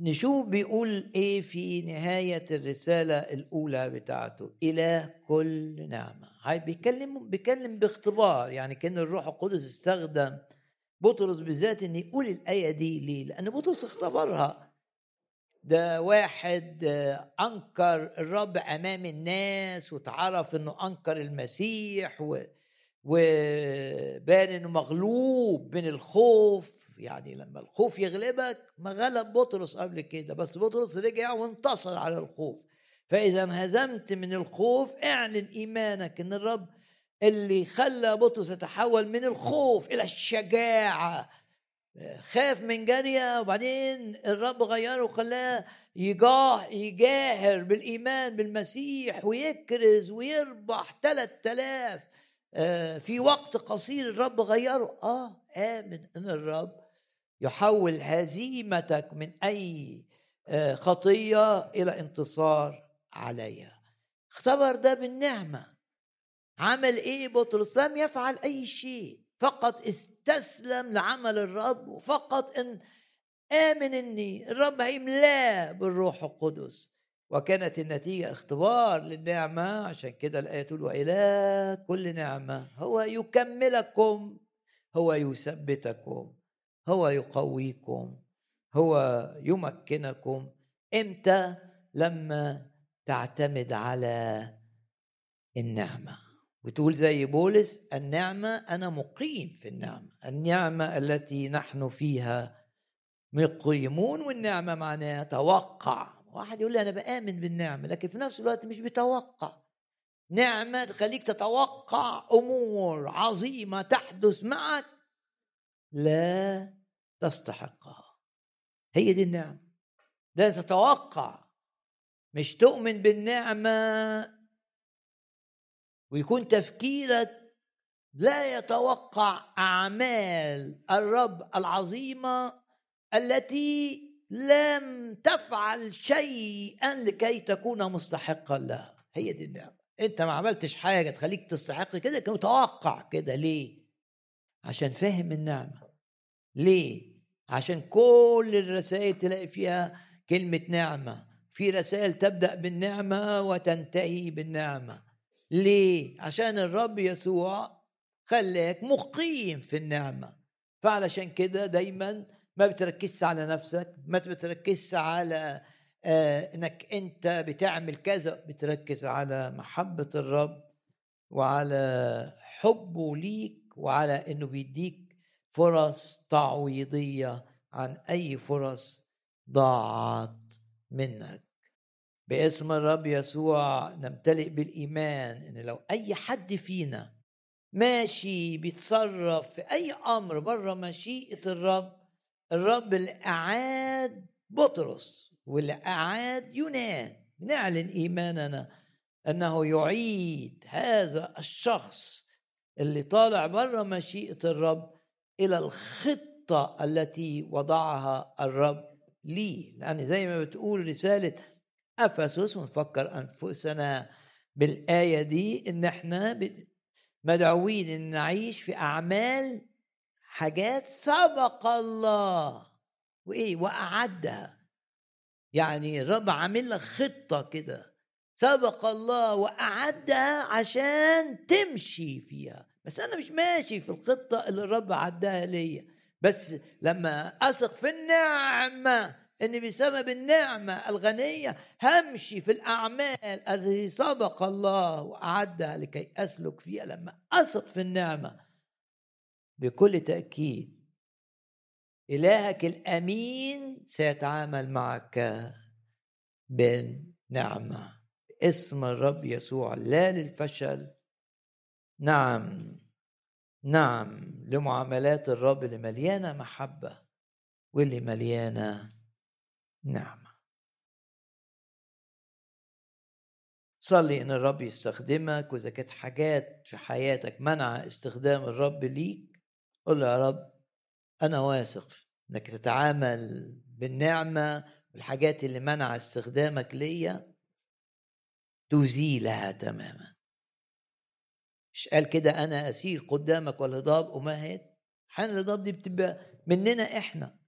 نشوف بيقول إيه في نهاية الرسالة الأولى بتاعته إلى كل نعمة هاي بيكلم بيكلم باختبار يعني كأن الروح القدس استخدم بطرس بالذات ان يقول الآية دي ليه؟ لأن بطرس اختبرها ده واحد أنكر الرب أمام الناس وتعرف إنه أنكر المسيح و وبان إنه مغلوب من الخوف. يعني لما الخوف يغلبك ما غلب بطرس قبل كده بس بطرس رجع وانتصر على الخوف. فإذا انهزمت من الخوف اعلن إيمانك إن الرب اللي خلى بطرس يتحول من الخوف إلى الشجاعة. خاف من جارية وبعدين الرب غيره وخلاه يجاه يجاهر بالإيمان بالمسيح ويكرز ويربح ثلاث آلاف في وقت قصير الرب غيره. آه آمن إن الرب يحول هزيمتك من أي آه، خطية إلى انتصار عليها اختبر ده بالنعمة. عمل إيه؟ بطرس لم يفعل أي شيء. فقط استسلم لعمل الرب وفقط إن آمن إني. الرب هيملاه بالروح القدس. وكانت النتيجة اختبار للنعمة. عشان كده الآية تقول وإلى كل نعمة هو يكملكم هو يثبتكم هو يقويكم هو يمكنكم. إمتى؟ لما تعتمد على النعمة. وتقول زي بولس النعمة أنا مقيم في النعمة. النعمة التي نحن فيها مقيمون والنعمة معناها توقع. واحد يقول لي أنا بآمن بالنعمة لكن في نفس الوقت مش بتوقع. نعمة تخليك تتوقع أمور عظيمة تحدث معك لا تستحقها. هي دي النعمة. ده تتوقع مش تؤمن بالنعمة ويكون تفكيرك لا يتوقع أعمال الرب العظيمة التي لم تفعل شيئا لكي تكون مستحقا لها. هي دي النعمة. أنت ما عملتش حاجة تخليك تستحق كده كان متوقع كده. ليه؟ عشان فاهم النعمة. ليه؟ عشان كل الرسائل تلاقي فيها كلمة نعمة. في رسائل تبدأ بالنعمة وتنتهي بالنعمة. ليه؟ عشان الرب يسوع خلاك مقيم في النعمة. فعلشان كده دايما ما بتركزش على نفسك ما بتركزش على آه إنك أنت بتعمل كذا بتركز على محبة الرب وعلى حبه ليك وعلى إنه بيديك فرص تعويضية عن أي فرص ضاعت منك. باسم الرب يسوع نمتلئ بالإيمان إن لو أي حد فينا ماشي بيتصرف في أي أمر بره مشيئة الرب الرب اللي اعاد بطرس واللي اعاد يونان نعلن إيماننا أنه يعيد هذا الشخص اللي طالع بره مشيئة الرب إلى الخطة التي وضعها الرب لي لأن زي ما بتقول رسالة أفسس ونفكر أنفسنا بالآية دي إن إحنا مدعوين إن نعيش في أعمال حاجات سبق الله. وإيه؟ وأعدها. يعني الرب عامل لك خطة كده. سبق الله وأعدها عشان تمشي فيها. بس أنا مش ماشي في الخطة اللي الرب عداها ليا. بس لما أثق في النعمة إن بسبب النعمة الغنية همشي في الأعمال التي سبق الله وأعدها لكي أسلك فيها. لما أثق في النعمة بكل تأكيد. إلهك الأمين سيتعامل معك بالنعمه باسم الرب يسوع لا للفشل. نعم نعم لمعاملات الرب اللي مليانة محبة واللي مليانة نعمة. صلي إن الرب يستخدمك وإذا كانت حاجات في حياتك منع استخدام الرب ليك قل له يا رب أنا واثق إنك تتعامل بالنعمة والحاجات اللي منع استخدامك ليا تزيلها تماما. مش قال كده أنا أسير قدامك والهضاب امهات حين الهضاب دي بتبقى مننا إحنا.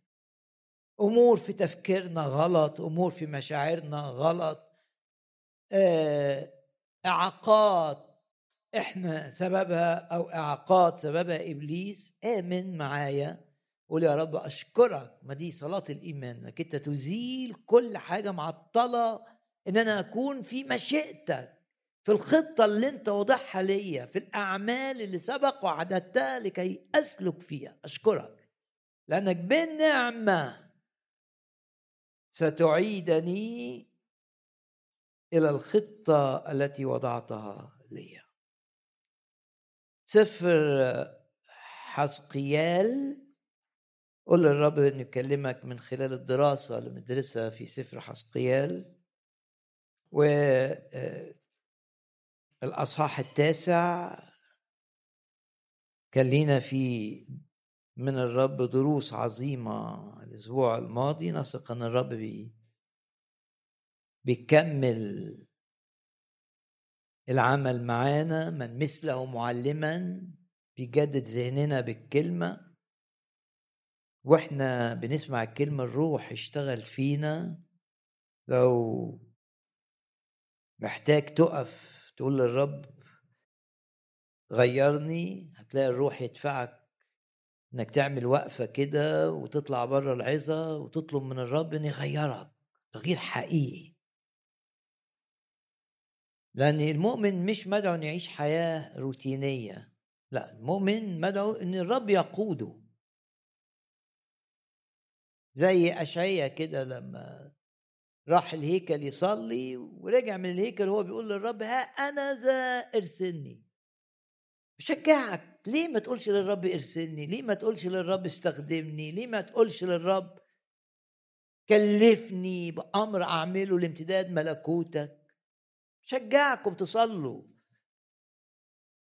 أمور في تفكيرنا غلط أمور في مشاعرنا غلط إعاقات إحنا سببها أو إعاقات سببها إبليس آمن معايا قول يا رب أشكرك ما دي صلاة الإيمان إنك أنت تزيل كل حاجة معطلة إن أنا أكون في مشيئتك في الخطة اللي أنت واضحها ليا في الأعمال اللي سبق وعددتها لكي أسلك فيها. أشكرك. لأنك بالنعمة ستعيدني إلى الخطة التي وضعتها لي سفر حسقيال قل للرب ان يكلمك من خلال الدراسة اللي بندرسها في سفر حسقيال و آه، الأصحاح التاسع. كان لينا في من الرب دروس عظيمة الأسبوع الماضي. نثق أن الرب بي بيكمل العمل معانا من مثله معلما بيجدد ذهننا بالكلمة. وإحنا بنسمع الكلمة الروح اشتغل فينا. لو محتاج تقف تقول للرب غيرني. هتلاقي الروح يدفعك إنك تعمل وقفة كده وتطلع بره العظة وتطلب من الرب إن يغيرك. تغيير حقيقي. لأن المؤمن مش مدعو أن يعيش حياة روتينية. لا المؤمن مدعو أن الرب يقوده. زي أشعية كده لما راح الهيكل يصلي ورجع من الهيكل هو بيقول للرب ها أنا ذا ارسلني بشجعك. ليه ما تقولش للرب ارسلني؟ ليه ما تقولش للرب استخدمني؟ ليه ما تقولش للرب كلفني بأمر أعمله لامتداد ملكوتك؟ شجعكم تصلوا.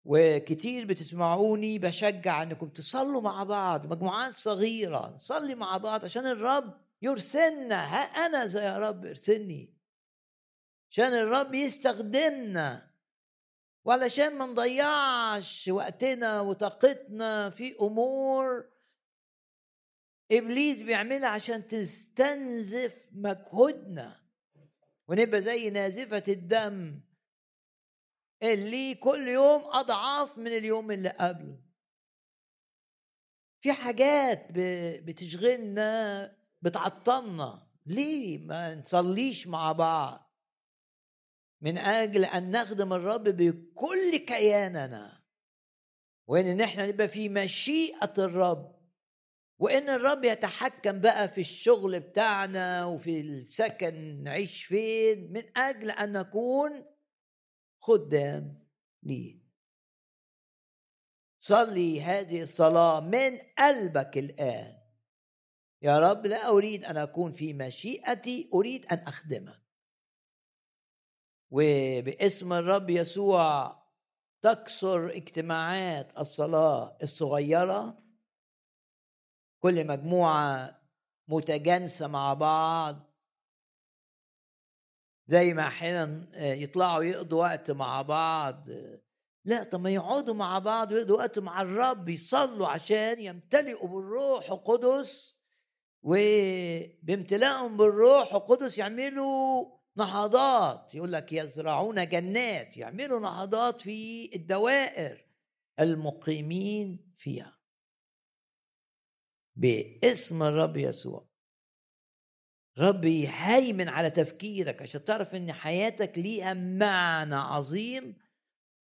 وكتير بتسمعوني بشجع انكم تصلوا مع بعض مجموعات صغيرة نصلي مع بعض عشان الرب يرسلنا. ها أنا زي يا رب ارسلني. عشان الرب يستخدمنا. وعلشان ما نضيعش وقتنا وطاقتنا في أمور إبليس بيعملها عشان تستنزف مجهودنا. ونبقى زي نازفة الدم اللي كل يوم أضعاف من اليوم اللي قبله. في حاجات بتشغلنا بتعطلنا. ليه ما نصليش مع بعض؟ من أجل أن نخدم الرب بكل كياننا. وإن إحنا نبقى في مشيئة الرب. وإن الرب يتحكم بقى في الشغل بتاعنا وفي السكن نعيش فين من أجل أن نكون خدام ليه. صلي هذه الصلاة من قلبك الآن. يا رب لا أريد أن أكون في مشيئتي أريد أن أخدمك. وباسم الرب يسوع تكسر اجتماعات الصلاة الصغيرة كل مجموعة متجانسة مع بعض. زي ما أحيانا آه، يطلعوا يقضوا وقت مع بعض. لا طب ما يقعدوا مع بعض ويقضوا وقت مع الرب يصلوا عشان يمتلئوا بالروح القدس. وبامتلاءهم بالروح القدس يعملوا نهضات. يقول لك يزرعون جنات يعملوا نهضات في الدوائر المقيمين فيها. باسم الرب يسوع. رب يهيمن على تفكيرك عشان تعرف إن حياتك ليها معنى عظيم.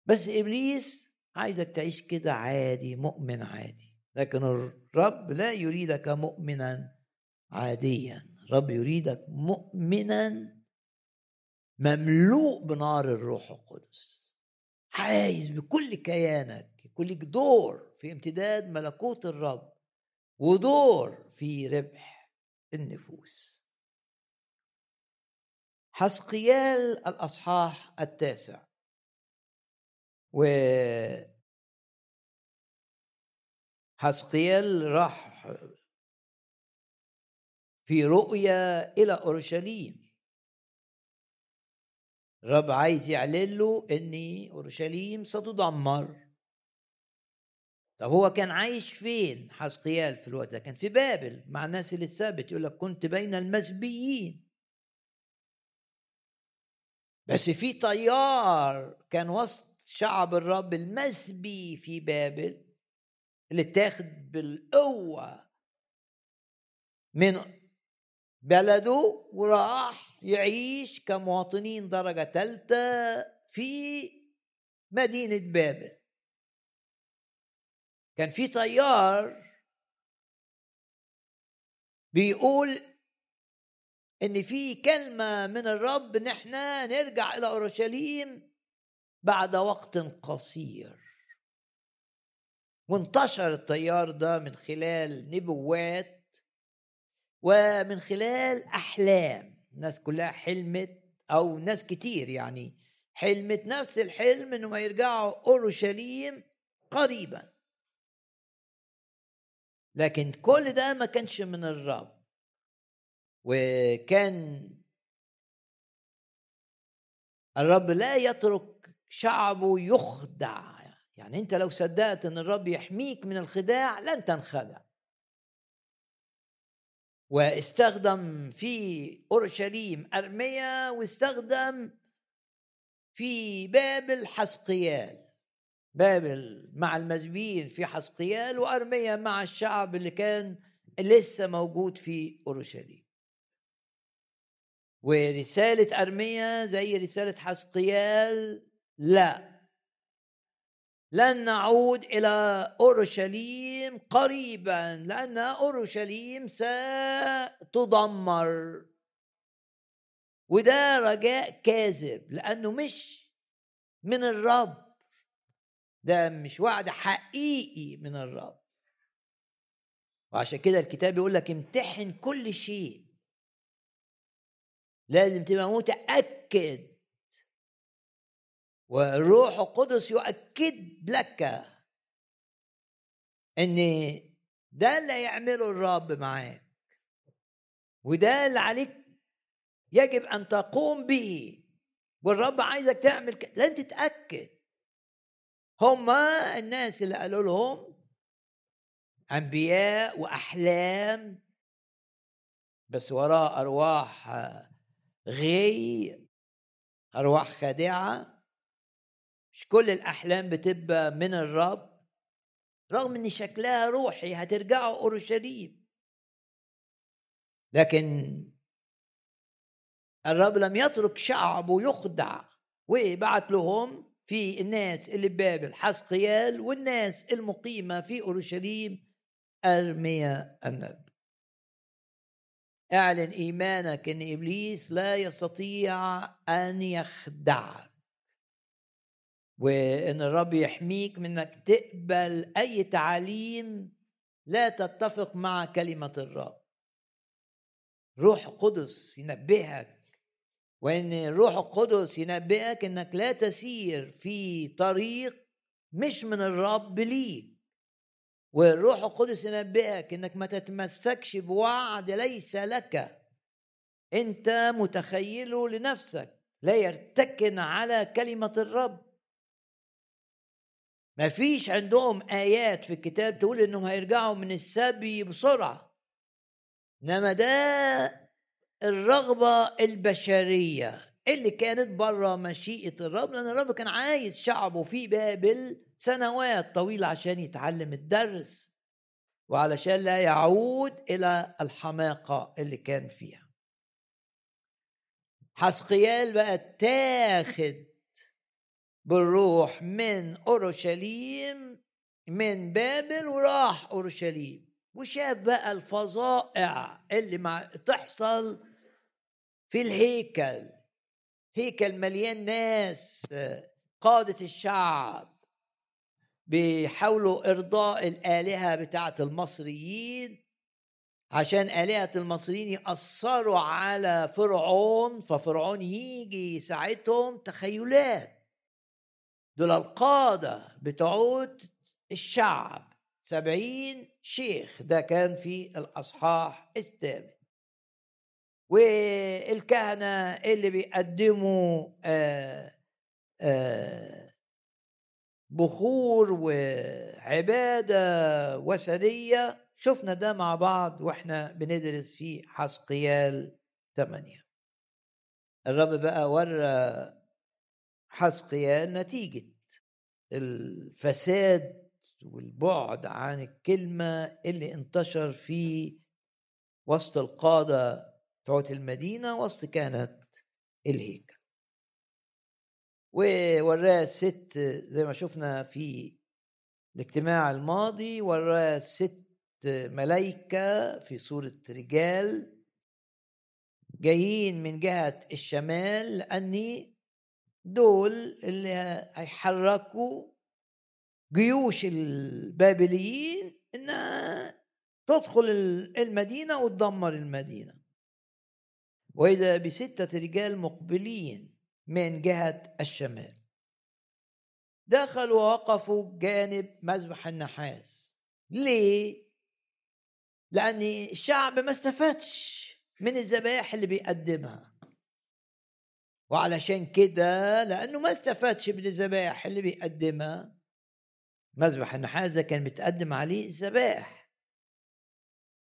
بس إبليس عايزك تعيش كده عادي مؤمن عادي. لكن الرب لا يريدك مؤمنا عاديا. الرب يريدك مؤمنا مملوء بنار الروح القدس. عايز بكل كيانك يكون لك دور في امتداد ملكوت الرب. ودور في ربح النفوس. حسقيال الأصحاح التاسع. و حسقيال راح في رؤية إلى أورشليم. الرب عايز يعلن له ان أورشليم ستدمر. طب هو كان عايش فين؟ حسقيال في الوقت ده. كان في بابل مع الناس اللي اتثبت يقول لك كنت بين المسبيين بس في طيار كان وسط شعب الرب المسبي في بابل اللي اتاخد بالقوة من بلده وراح يعيش كمواطنين درجة ثالثة في مدينة بابل. كان في طيار بيقول إن في كلمة من الرب إن إحنا نرجع إلى أورشليم بعد وقت قصير. وانتشر التيار ده من خلال نبوات ومن خلال أحلام. الناس كلها حلمت أو ناس كتير يعني حلمت نفس الحلم انهم يرجعوا أورشليم قريبا. لكن كل ده ما كانش من الرب. وكان الرب لا يترك شعبه يخدع. يعني أنت لو صدقت إن الرب يحميك من الخداع لن تنخدع. واستخدم في أورشليم أرميا واستخدم في بابل حسقيال بابل مع المزبين في حسقيال وارميا مع الشعب اللي كان لسه موجود في أورشليم. ورسالة ارميا زي رسالة حسقيال لا. لن نعود إلى أورشليم قريبا لأن أورشليم ستدمر. وده رجاء كاذب لأنه مش من الرب. ده مش وعد حقيقي من الرب. وعشان كده الكتاب يقول لك امتحن كل شيء. لازم تبقى متأكد. والروح القدس يؤكد لك إن ده اللي يعمله الرب معاك. وده اللي عليك يجب أن تقوم به. والرب عايزك تعمل كده لازم تتأكد. هما الناس اللي قالوا لهم أنبياء وأحلام بس وراء أرواح غي أرواح خادعة. مش كل الأحلام بتبقى من الرب رغم إن شكلها روحي هترجعوا أورشليم. لكن الرب لم يترك شعبه يخدع وبعت لهم في الناس اللي ببابل حسقيال والناس المقيمة في أورشليم أرميا النبي. أعلن إيمانك أن إبليس لا يستطيع أن يخدعك. وإن الرب يحميك من إنك تقبل أي تعاليم لا تتفق مع كلمة الرب. روح قدس ينبهك وإن الروح القدس ينبهك إنك لا تسير في طريق مش من الرب ليك. والروح القدس ينبهك إنك ما تتمسكش بوعد ليس لك. أنت متخيله لنفسك لا يرتكن على كلمة الرب. ما فيش عندهم آيات في الكتاب تقول إنهم هيرجعوا من السبي بسرعة. إنما ده الرغبة البشرية اللي كانت بره مشيئة الرب لأن الرب كان عايز شعبه في بابل سنوات طويلة عشان يتعلم الدرس وعلشان لا يعود إلى الحماقة اللي كان فيها. حسقيال بقى تاخد بالروح من أورشليم من بابل وراح أورشليم وشاف بقى الفظائع اللي مع تحصل في الهيكل هيكل مليان ناس قادة الشعب بيحاولوا إرضاء الآلهة بتاعة المصريين عشان آلهة المصريين يأثروا على فرعون ففرعون يجي يساعدهم. تخيلات! دول القادة بتعود الشعب. سبعين شيخ ده كان في الأصحاح الثامن. والكهنة اللي بيقدموا آآ آآ بخور وعبادة وثنية. شفنا ده مع بعض وإحنا بندرس في حسقيال ثمانية الرب بقى ورى حسقيال نتيجة الفساد والبعد عن الكلمة اللي انتشر في وسط القادة بتوع المدينة وسط كانت الهيكل. ووراه ست زي ما شفنا في الاجتماع الماضي وراه ست ملائكة في صورة رجال جايين من جهة الشمال لأني دول اللي هيحركوا جيوش البابليين إنها تدخل المدينة وتدمر المدينة. وإذا بستة رجال مقبلين من جهة الشمال. دخلوا ووقفوا جانب مذبح النحاس. ليه؟ لأن الشعب ما استفادش من الذبائح اللي بيقدمها. وعلشان كده لأنه ما استفادش من الذبائح اللي بيقدمها. مذبح النحاس ده كان بيتقدم عليه الذبائح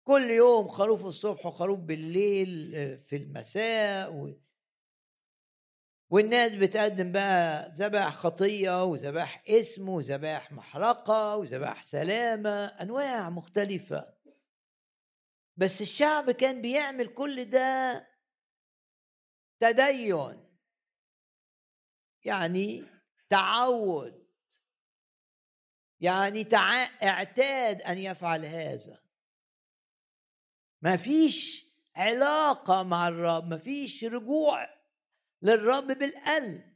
كل يوم خروف الصبح وخروف بالليل آه، في المساء و... والناس بتقدم بقى ذبائح خطية وذبائح اسم وذبائح محرقة وذبائح سلامة أنواع مختلفة. بس الشعب كان بيعمل كل ده تدين يعني تعود يعني تع... اعتاد أن يفعل هذا. ما فيش علاقة مع الرب ما فيش رجوع للرب بالقلب.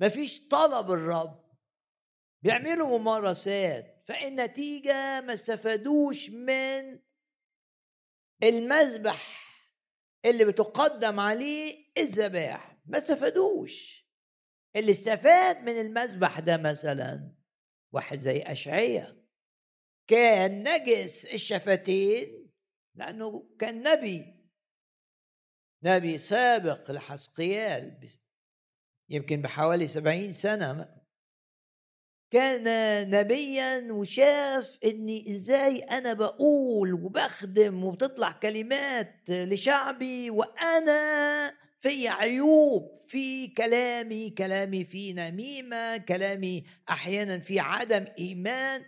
ما فيش طلب الرب. بيعملوا ممارسات فالنتيجة ما استفادوش من المذبح اللي بتقدم عليه الذبائح ما استفادوش. اللي استفاد من المذبح ده مثلا واحد زي أشعية. كان نجس الشفتين لأنه كان نبي. نبي سابق لحسقيال يمكن بحوالي سبعين سنة كان نبيا وشاف إني إزاي أنا بقول وبخدم وبتطلع كلمات لشعبي وأنا في عيوب في كلامي كلامي في نميمة كلامي أحيانا في عدم إيمان.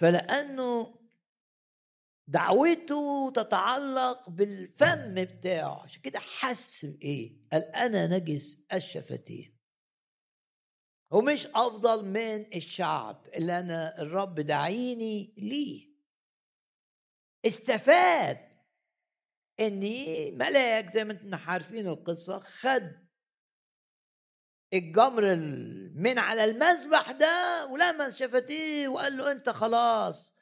فلأنه دعوته تتعلق بالفم بتاعه. عشان كده حس بايه قال أنا نجس الشفتين. ومش أفضل من الشعب اللي أنا الرب دعيني ليه. استفاد اني ملاك زي ما أنتم عارفين القصة خد الجمر من على المذبح ده ولمس شفتيه وقال له انت خلاص.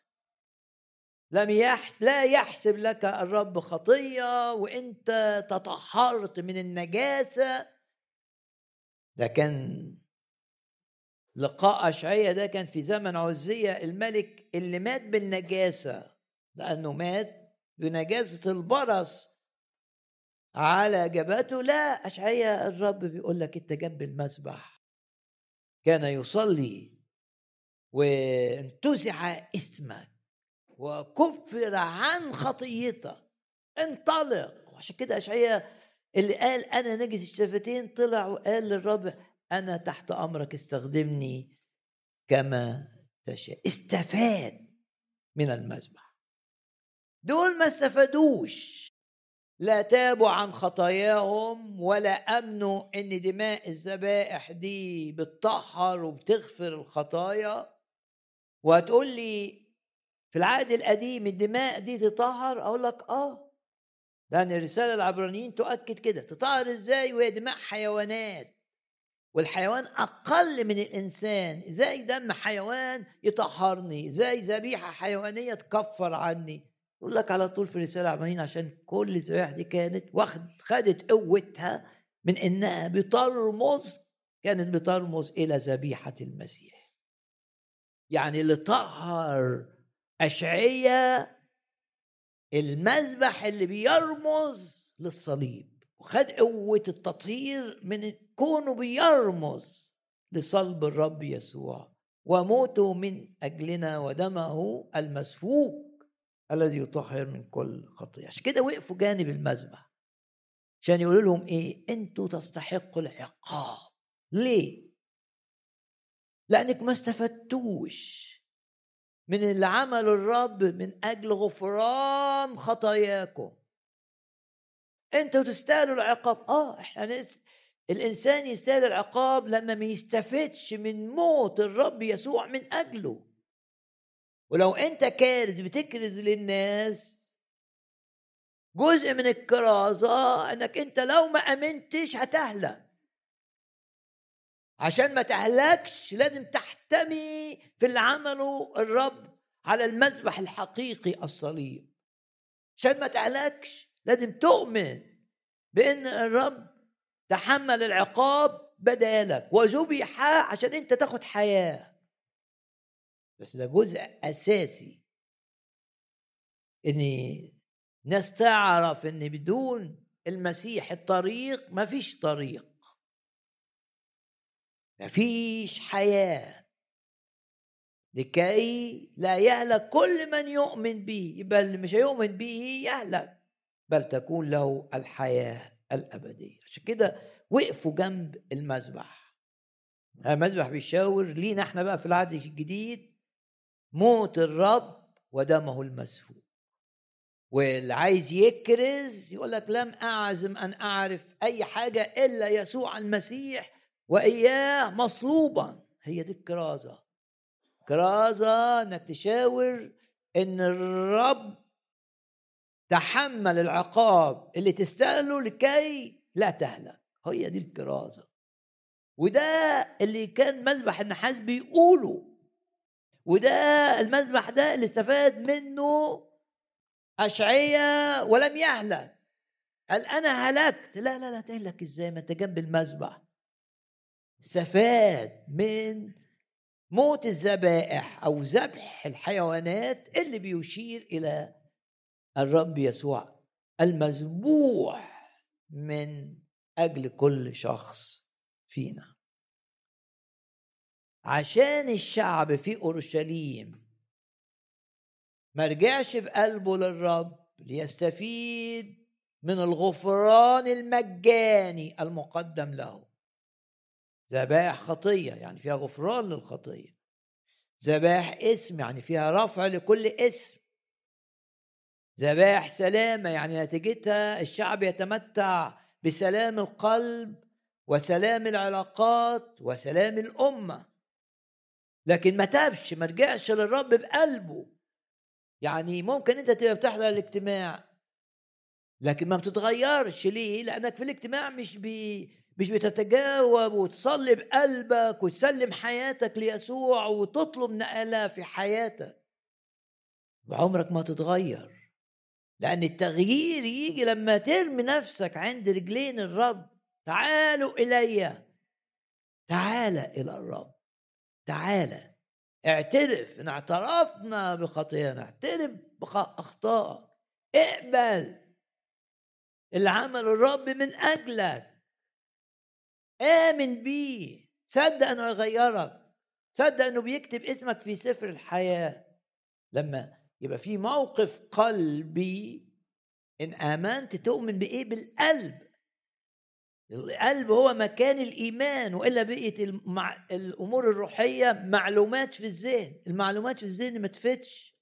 لم يحس لا يحسب لك الرب خطية وانت تطهرت من النجاسة. ده كان لقاء اشعيا ده كان في زمن عزية. الملك اللي مات بالنجاسة لأنه مات بنجاسة البرص. على جبهته لا أشعيا الرب بيقول لك أنت جنب المسبح. كان يصلي وانتزع اسمك وكفر عن خطيتك. انطلق. وعشان كده أشعيا اللي قال أنا نجس الشفتين طلع وقال للرب أنا تحت أمرك استخدمني كما تشاء. استفاد من المذبح دول ما استفادوش. لا تابوا عن خطاياهم ولا أمنوا إن دماء الذبائح دي بتطهر وبتغفر الخطايا. وهتقول لي في العهد القديم الدماء دي تطهر؟ أقول لك آه. لأن الرساله العبرانيين تؤكد كده. تطهر إزاي؟ وهي دماء حيوانات. والحيوان أقل من الإنسان. إزاي دم حيوان يطهرني؟ إزاي ذبيحة حيوانية تكفر عني؟ يقول لك على طول في رسالة عمالين عشان كل الذبائح دي كانت واخد خدت قوتها من إنها بترمز كانت بترمز إلى ذبيحة المسيح. يعني اللي طهر اشعياء المذبح اللي بيرمز للصليب وخد قوة التطهير من كونه بيرمز لصلب الرب يسوع وموته من أجلنا ودمه المسفوك. الذي يطهر من كل خطيه عشان كده وقفوا جانب المذبح عشان يقولوا لهم إيه؟ أنتوا تستحقوا العقاب. ليه؟ لأنك ما استفدتوش من اللي عمله الرب من أجل غفران خطاياكم. أنتوا تستاهلوا العقاب. آه إحنا الإنسان يستاهل العقاب لما ما يستفدش من موت الرب يسوع من أجله. ولو انت كارز بتكرز للناس جزء من الكرازة انك انت لو ما آمنتش هتهلك. عشان ما تهلكش لازم تحتمي في اللي عمله الرب على المذبح الحقيقي الصليب. عشان ما تهلكش لازم تؤمن بان الرب تحمل العقاب بدالك وذبح عشان انت تاخد حياة. بس ده جزء أساسي. ان ناس تعرف ان بدون المسيح الطريق مفيش طريق. مفيش حياة. لكي لا يهلك كل من يؤمن به يبقى اللي مش هيؤمن به يهلك. بل تكون له الحياة الأبدية. عشان كده وقفوا جنب المذبح. المذبح بيشاور لينا إحنا بقى في العهد الجديد موت الرب ودمه المسفوك. واللي عايز يكرز يقول لك لم أعزم أن أعرف أي حاجة إلا يسوع المسيح وإياه مصلوبا. هي دي الكرازة. كرازة إنك تشاور إن الرب تحمل العقاب اللي تستاهله لكي لا تهلك. هي دي الكرازة. وده اللي كان مذبح النحاس بيقوله. وده المذبح ده اللي استفاد منه أشعية ولم يهلك قال أنا هلكت. لا لا لا تهلك إزاي؟ ما أنت جنب المذبح استفاد من موت الذبائح أو ذبح الحيوانات اللي بيشير إلى الرب يسوع المذبوح من أجل كل شخص فينا. عشان الشعب في أورشليم. ما رجعش بقلبه للرب ليستفيد من الغفران المجاني المقدم له. ذبائح خطية يعني فيها غفران للخطية. ذبائح اسم يعني فيها رفع لكل اسم. ذبائح سلامة يعني نتيجتها الشعب يتمتع بسلام القلب وسلام العلاقات وسلام الأمة. لكن ما تابش ما رجعش للرب بقلبه. يعني ممكن أنت تبقى بتحضر الاجتماع لكن ما بتتغيرش. ليه؟ لأنك في الاجتماع مش بي مش بتتجاوب وتصلي بقلبك وتسلم حياتك ليسوع وتطلب نقلة في حياتك. وعمرك ما تتغير لأن التغيير يجي لما ترمي نفسك عند رجلين الرب. تعالوا إلي تعال إلى الرب. تعال اعترف إن اعترفنا بخطايانا اعترف باخطائك اقبل اللي عمل الرب من أجلك. آمن بيه. صدق إنه يغيرك صدق إنه بيكتب اسمك في سفر الحياة. لما يبقى في موقف قلبي إن آمنت تؤمن بإيه؟ بالقلب. القلب هو مكان الإيمان وإلا بقيت المع... الأمور الروحية معلومات في الذهن المعلومات في الذهن ما تفتش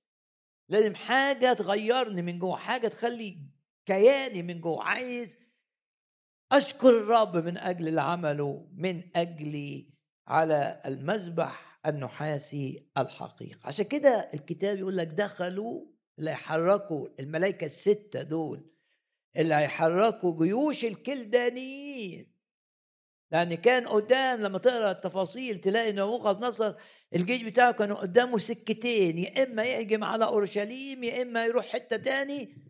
لازم حاجة تغيرني من جوه حاجة تخلي كياني من جوه. عايز أشكر الرب من أجل اللي عمله من أجلي على المذبح النحاسي الحقيقي. عشان كده الكتاب يقول لك دخلوا اللي يحركوا الملائكة الستة دول اللي هيحركوا جيوش الكلدانيين. لأن كان قدام لما تقرأ التفاصيل تلاقي إن نبوخذ نصر الجيش بتاعه كان قدامه سكتين يا إما يهجم على أورشليم يا إما يروح حتة تاني.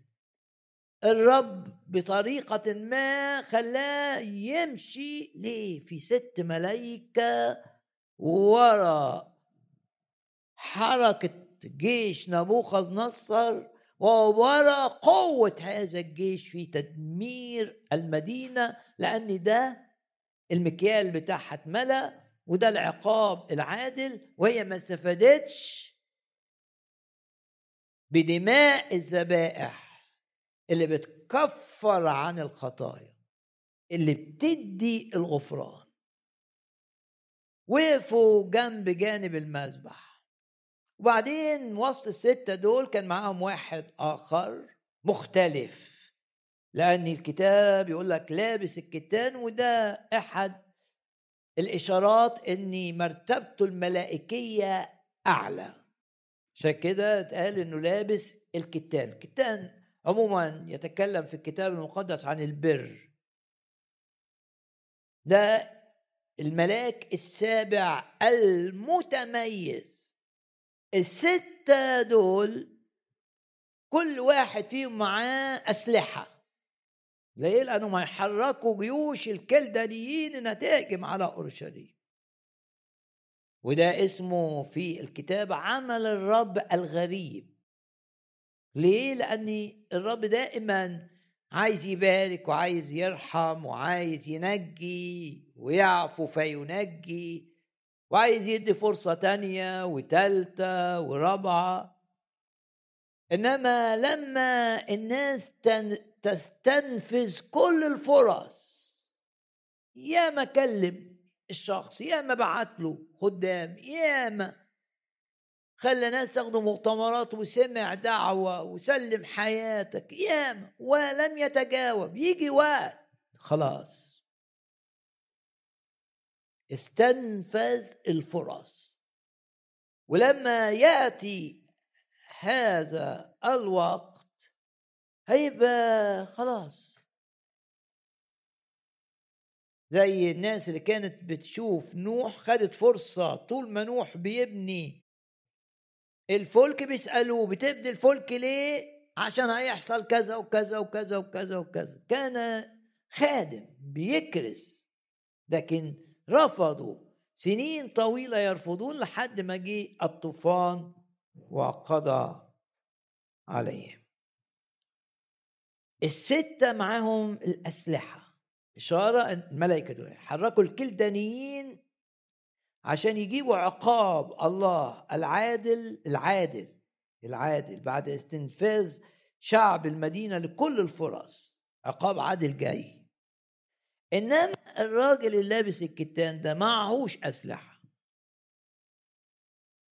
الرب بطريقة ما خلاه يمشي ليه؟ في ست ملايكة ورا حركة جيش نبوخذ نصر وورا قوة هذا الجيش في تدمير المدينة لأن ده المكيال بتاعها اتملى وده العقاب العادل وهي ما استفادتش بدماء الذبائح اللي بتكفر عن الخطايا اللي بتدي الغفران. وقفوا جنب جانب المذبح. وبعدين وسط الستة دول كان معاهم واحد آخر مختلف لأن الكتاب يقول لك لابس الكتان وده أحد الإشارات إن مرتبته الملائكية أعلى. عشان كده اتقال إنه لابس الكتان. الكتان عموما يتكلم في الكتاب المقدس عن البر. ده الملاك السابع المتميز. الستة دول كل واحد فيهم معاه أسلحة ليه؟ لأنهم هيحركوا جيوش الكلدانيين إنها تهجم على أورشليم وده اسمه في الكتاب عمل الرب الغريب ليه؟ لأن الرب دائما عايز يبارك وعايز يرحم وعايز ينجي ويعفو فينجي وعايز يدي فرصة تانية وتالتة ورابعة. إنما لما الناس تستنفذ كل الفرص يا ما كلم الشخص يا ما بعت له خدام يا ما خلى ناس تاخدوا مؤتمرات وسمع دعوة وسلم حياتك ياما ولم يتجاوب يجي وقت خلاص. استنفذ الفرص. ولما يأتي هذا الوقت هيبقى خلاص. زي الناس اللي كانت بتشوف نوح خدت فرصة طول ما نوح بيبني. الفلك بيسألوه بتبني الفلك ليه؟ عشان هيحصل كذا وكذا وكذا وكذا وكذا. كان خادم بيكرس لكن رفضوا. سنين طويلة يرفضون لحد ما جه الطوفان وقضى عليهم. الستة معاهم الأسلحة إشارة الملائكة دول حركوا الكلدانيين عشان يجيبوا عقاب الله العادل العادل العادل بعد استنفاذ شعب المدينة لكل الفرص. عقاب عادل جاي. إنما الراجل اللي لابس الكتان ده معهوش أسلحة.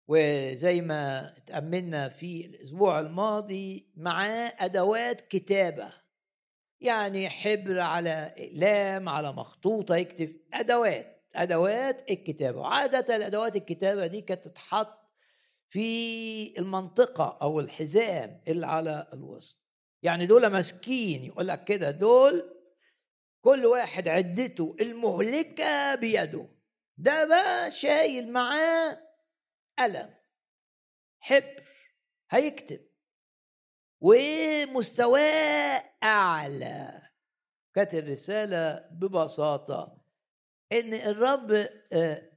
وزي ما تأملنا في الأسبوع الماضي معاه أدوات كتابة يعني حبر على إقلام على مخطوطة يكتب أدوات أدوات الكتابة. وعادة الأدوات الكتابة دي كانت تتحط في المنطقة أو الحزام اللي على الوسط. يعني دول ماسكين يقول لك كده دول كل واحد عدته المهلكة بيده. ده بقى شايل معاه قلم حبر هيكتب. ومستواه أعلى. كانت الرسالة ببساطة إن الرب آه،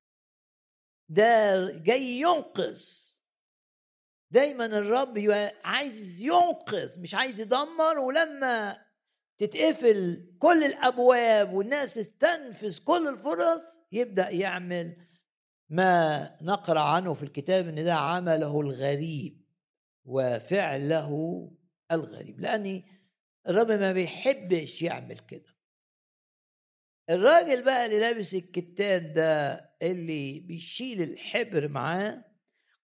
ده جاي ينقذ. دايما الرب عايز ينقذ مش عايز يدمر. ولما تتقفل كل الأبواب والناس تستنفذ كل الفرص يبدأ يعمل ما نقرأ عنه في الكتاب إن ده عمله الغريب وفعله الغريب. لأن الرب ما بيحبش يعمل كده. الراجل بقى اللي لابس الكتان ده اللي بيشيل الحبر معاه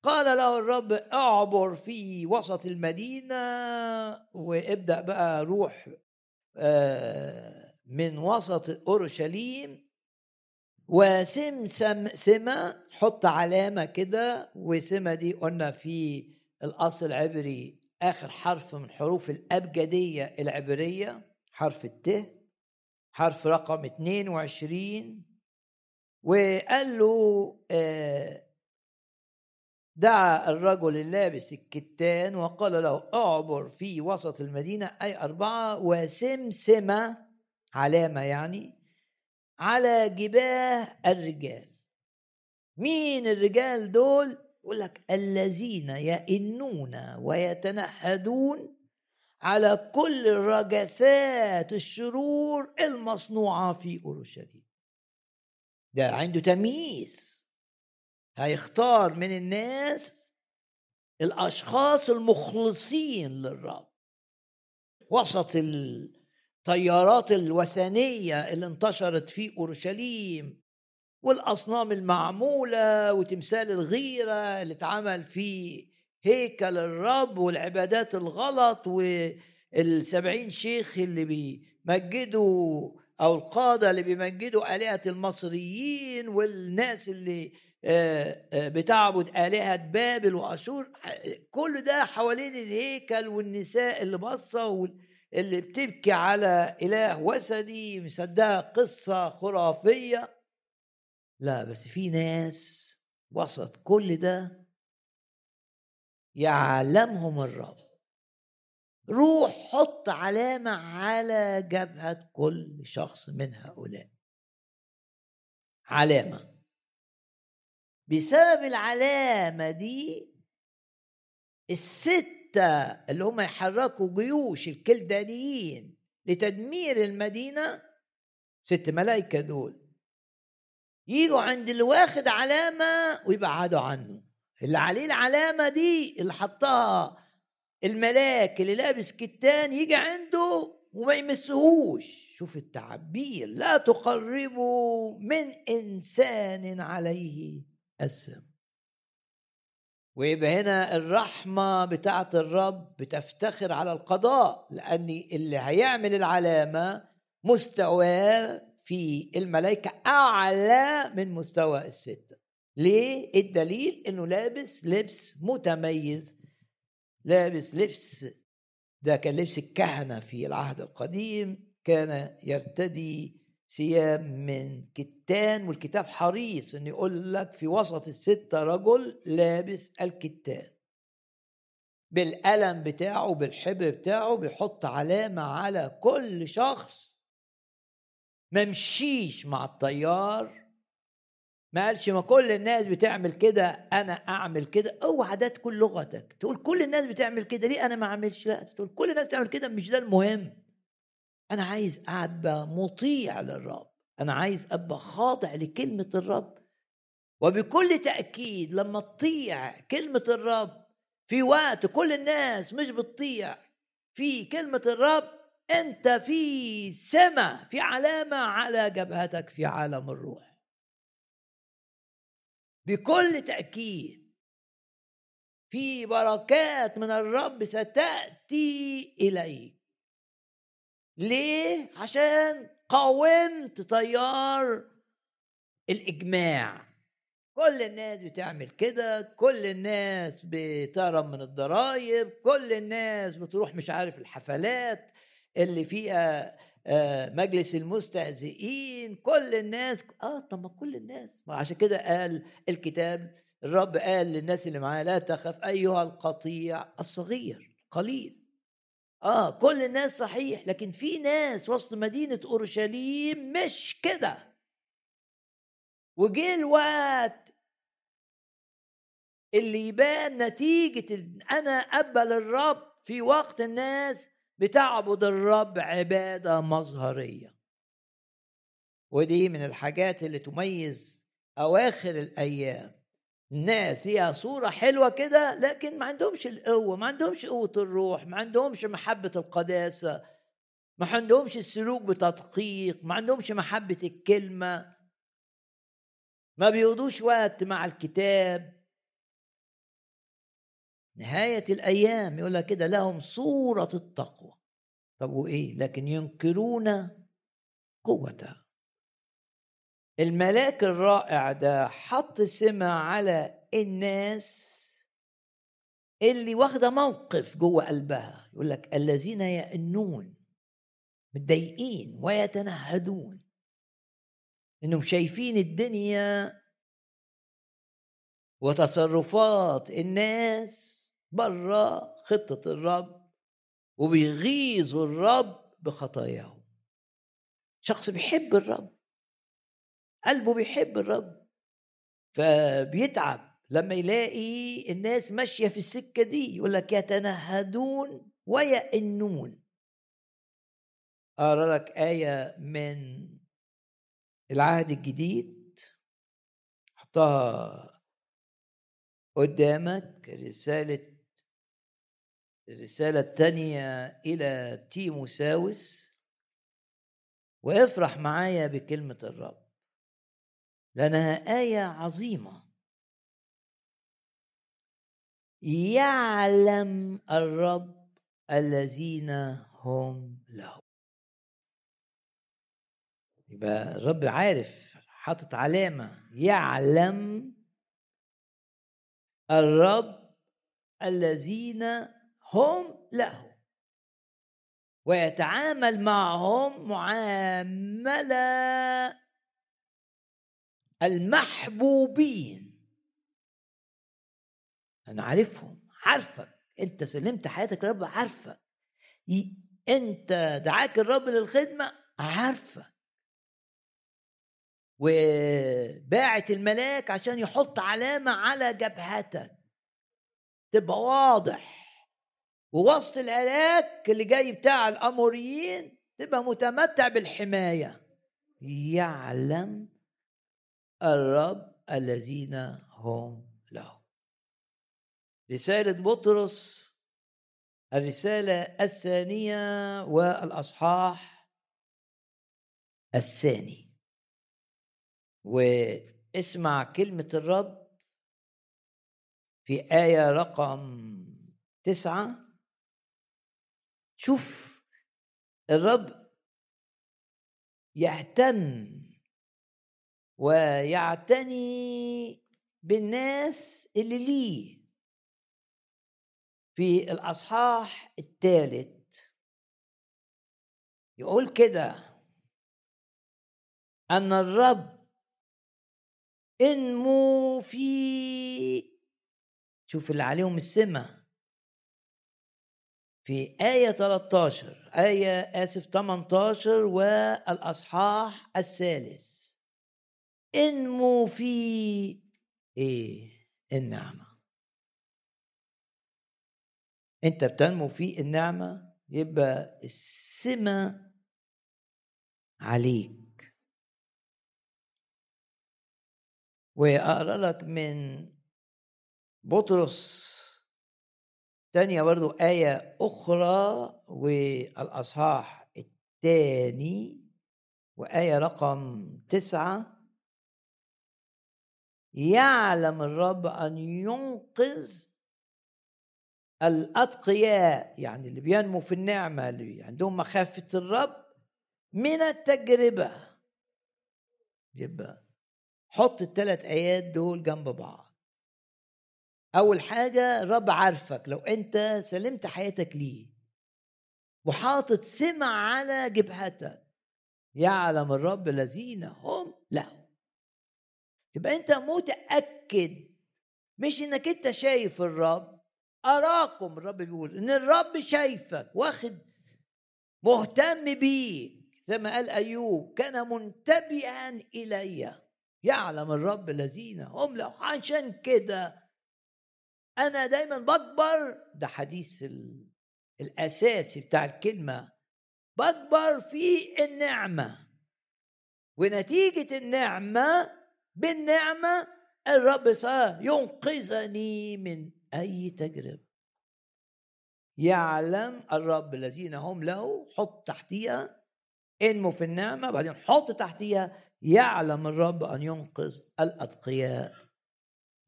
قال له الرب اعبر في وسط المدينة وابدأ بقى روح من وسط أورشليم وسم سم سمة حط علامة كده وسمة دي قلنا في الأصل العبري آخر حرف من حروف الأبجدية العبرية حرف الت حرف رقم 22 وقال له آه، دعا الرجل اللابس الكتان وقال له اعبر في وسط المدينة أي أربعة وسمسمة علامة يعني على جباه الرجال. مين الرجال دول؟ يقول لك الذين يئنون ويتنهدون على كل رجسات الشرور المصنوعة في أورشليم. ده عنده تمييز. هيختار من الناس الأشخاص المخلصين للرب. وسط الطيارات الوثنية اللي انتشرت في أورشليم والأصنام المعمولة وتمثال الغيرة اللي اتعمل في هيكل الرب والعبادات الغلط والسبعين شيخ اللي بيمجدوا أو القادة اللي بيمجدوا آلهة المصريين والناس اللي بتعبد آلهة بابل وأشور كل ده حوالين الهيكل والنساء اللي باصة اللي بتبكي على إله وثني مصدقة قصة خرافية. لا بس في ناس وسط كل ده يعلمهم الرب. روح حط علامة على جبهة كل شخص من هؤلاء. علامة. بسبب العلامة دي الستة اللي هم يحركوا جيوش الكلدانيين لتدمير المدينة ست ملائكة دول يجوا عند اللي واخد علامة ويبعدوا عنه. اللي عليه العلامة دي اللي حطها الملاك اللي لابس كتان يجي عنده وما يمسهوش. شوف التعبير لا تقربوا من إنسان عليه. السم ويبقى هنا الرحمة بتاعت الرب بتفتخر على القضاء لأن اللي هيعمل العلامة مستواه في الملائكة أعلى من مستوى الستة. ليه؟ الدليل إنه لابس لبس متميز. لابس لبس ده كان لبس الكهنة في العهد القديم كان يرتدي ثياب من كتان والكتاب حريص انه يقول لك في وسط الستة رجل لابس الكتان. بالقلم بتاعه بالحبر بتاعه بيحط علامة على كل شخص. ما مشيش مع الطيار ما قالش ما كل الناس بتعمل كده أنا أعمل كده. أوعى ده تكون لغتك. تقول كل الناس بتعمل كده ليه أنا ما أعملش؟ لا تقول كل الناس بتعمل كده مش ده المهم. أنا عايز أبقى مطيع للرب. أنا عايز أبقى خاضع لكلمة الرب. وبكل تأكيد لما تطيع كلمة الرب في وقت كل الناس مش بتطيع في كلمة الرب أنت في سمة في علامة على جبهتك في عالم الروح. بكل تأكيد في بركات من الرب ستأتي إليك. ليه؟ عشان قاومت تيار الإجماع كل الناس بتعمل كده كل الناس بتهرب من الضرايب كل الناس بتروح مش عارف الحفلات اللي فيها آه، مجلس المستهزئين كل الناس آه طب ما كل الناس ما عشان كده قال الكتاب الرب قال للناس اللي معاه لا تخف أيها القطيع الصغير قليل آه كل الناس صحيح لكن في ناس وسط مدينة أورشليم مش كده. وجه الوقت اللي يبان نتيجة أنا أقبل الرب في وقت الناس بتعبد الرب عبادة مظهرية. ودي من الحاجات اللي تميز أواخر الأيام. الناس ليها صورة حلوة كده لكن ما عندهمش القوة ما عندهمش قوة الروح ما عندهمش محبة القداسة ما عندهمش السلوك بتدقيق ما عندهمش محبة الكلمة. ما بيقضوش وقت مع الكتاب. نهاية الأيام يقول لك كده لهم صورة التقوى. طب وإيه؟ لكن ينكرون قوتها الملاك الرائع ده حط سمة على الناس اللي واخدة موقف جوه قلبها. يقول لك الذين يئنون متضايقين ويتنهدون إنهم شايفين الدنيا وتصرفات الناس بره خطة الرب وبيغيظوا الرب بخطاياهم. شخص بيحب الرب. قلبه بيحب الرب فبيتعب لما يلاقي الناس ماشية في السكة دي يقول لك يتنهدون ويئنون. أقرأ لك آية من العهد الجديد حطها قدامك رسالة الرسالة الثانية إلى تيموساوس وافرح معايا بكلمة الرب. لأنها آية عظيمة. يعلم الرب الذين هم له. يبقى الرب عارف حاطط علامة. يعلم الرب الذين هم له. ويتعامل معهم معاملة المحبوبين. أنا عارفهم عارفك. أنت سلمت حياتك لرب عارفك. أنت دعاك الرب للخدمة عارفك. وباعت الملاك عشان يحط علامة على جبهتك. تبقى واضح. ووسط الهلاك اللي جاي بتاع الأموريين تبقى متمتع بالحماية. يعلم الرب الذين هم له. رسالة بطرس الرسالة الثانية والأصحاح الثاني. واسمع كلمة الرب في آية رقم تسعة. شوف الرب يهتم ويعتني بالناس اللي ليه. في الأصحاح الثالث يقول كده أن الرب إنمو في شوف اللي عليهم السمة. في آية 13 آية آسف 18 والأصحاح الثالث. انمو في إيه؟ النعمة. أنت بتنمو في النعمة يبقى السمة عليك. واقرا لك من بطرس. تانية برضو آية أخرى والأصحاح الثاني وآية رقم تسعة. يعلم الرب أن ينقذ الأتقياء يعني اللي بينمو في النعمة اللي عندهم مخافة الرب من التجربة. يبقى حط الثلاث آيات دول جنب بعض. أول حاجة الرب عارفك لو أنت سلمت حياتك ليه وحاطط سمع على جبهتك يعلم الرب الذين هم له. يبقى أنت متأكد مش إنك أنت شايف الرب أراكم الرب بيقول إن الرب شايفك واخد مهتم بيك زي ما قال أيوب كان منتبها إلي يعلم الرب الذين هم له عشان كده أنا دايما بكبر ده حديث الأساسي بتاع الكلمة بكبر في النعمة ونتيجة النعمة بالنعمة الرب سينقذني من أي تجربة. يعلم الرب الذين هم له حط تحتيها انمو في النعمة بعدين حط تحتيها. يعلم الرب أن ينقذ الأتقياء.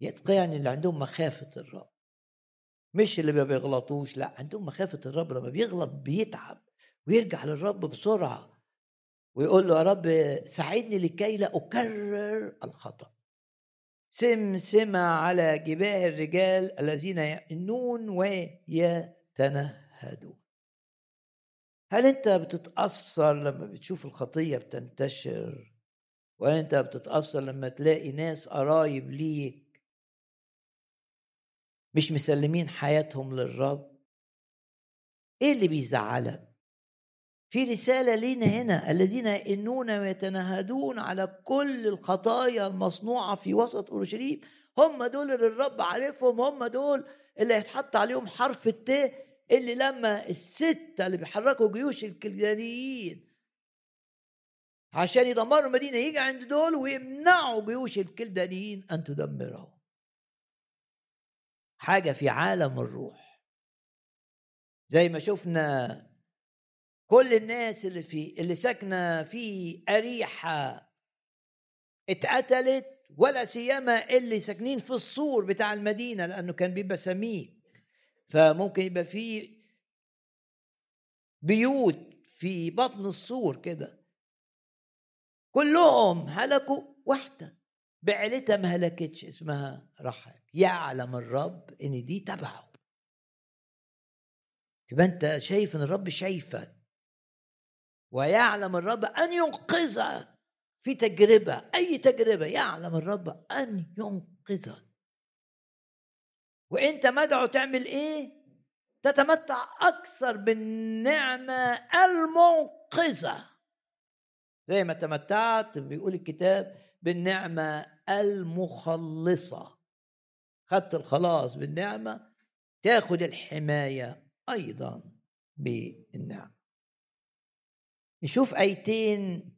الأتقياء يعني اللي عندهم مخافة الرب. مش اللي ما بيغلطوش لا عندهم مخافة الرب لما بيغلط بيتعب ويرجع للرب بسرعة. ويقول له يا رب ساعدني لكي لا أكرر الخطأ. سمسمة على جباه الرجال الذين يأنون ويتنهدون. هل أنت بتتأثر لما بتشوف الخطية بتنتشر؟ وانت بتتأثر لما تلاقي ناس قرايب ليك؟ مش مسلمين حياتهم للرب؟ إيه اللي بيزعلك؟ في رسالة لينا هنا الذين يئنون ويتنهدون على كل الخطايا المصنوعة في وسط أورشليم هم دول اللي الرب عارفهم هم دول اللي هيتحط عليهم حرف الت اللي لما الستة اللي بيحركوا جيوش الكلدانيين عشان يدمروا المدينة يجي عند دول ويمنعوا جيوش الكلدانيين أن تدمرهم. حاجة في عالم الروح. زي ما شفنا كل الناس اللي في اللي ساكنة في أريحة اتقتلت ولا سيما اللي ساكنين في السور بتاع المدينة لأنه كان بيبقى سميك. فممكن يبقى في بيوت في بطن السور كده. كلهم هلكوا واحدة. بعيلتها ما هلكتش اسمها رحب. يعلم الرب إن دي تبعه. تبقى أنت شايف إن الرب شايفك. ويعلم الرب أن ينقذك في تجربة أي تجربة يعلم الرب أن ينقذك وأنت مدعو تعمل إيه؟ تتمتع أكثر بالنعمة المنقذة. زي ما تمتعت بيقول الكتاب بالنعمة المخلصة. خدت الخلاص بالنعمة تاخد الحماية أيضا بالنعمة. نشوف أيتين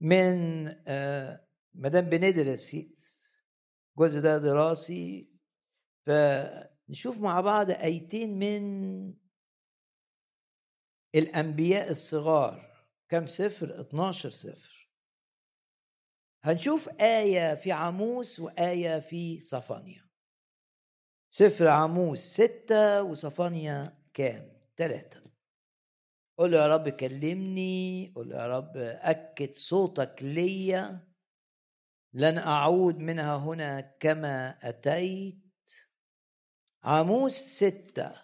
من آه، مدام بندرس الجزء ده دراسي فنشوف مع بعض أيتين من الأنبياء الصغار. كم سفر؟ 12 سفر. هنشوف آية في عاموس وآية في صفانيا. سفر عاموس ستة وصفانيا كام؟ ثلاثة قول يا رب كلمني قول يا رب أكد صوتك ليا. لن أعود منها هنا كما أتيت. عاموس ستة.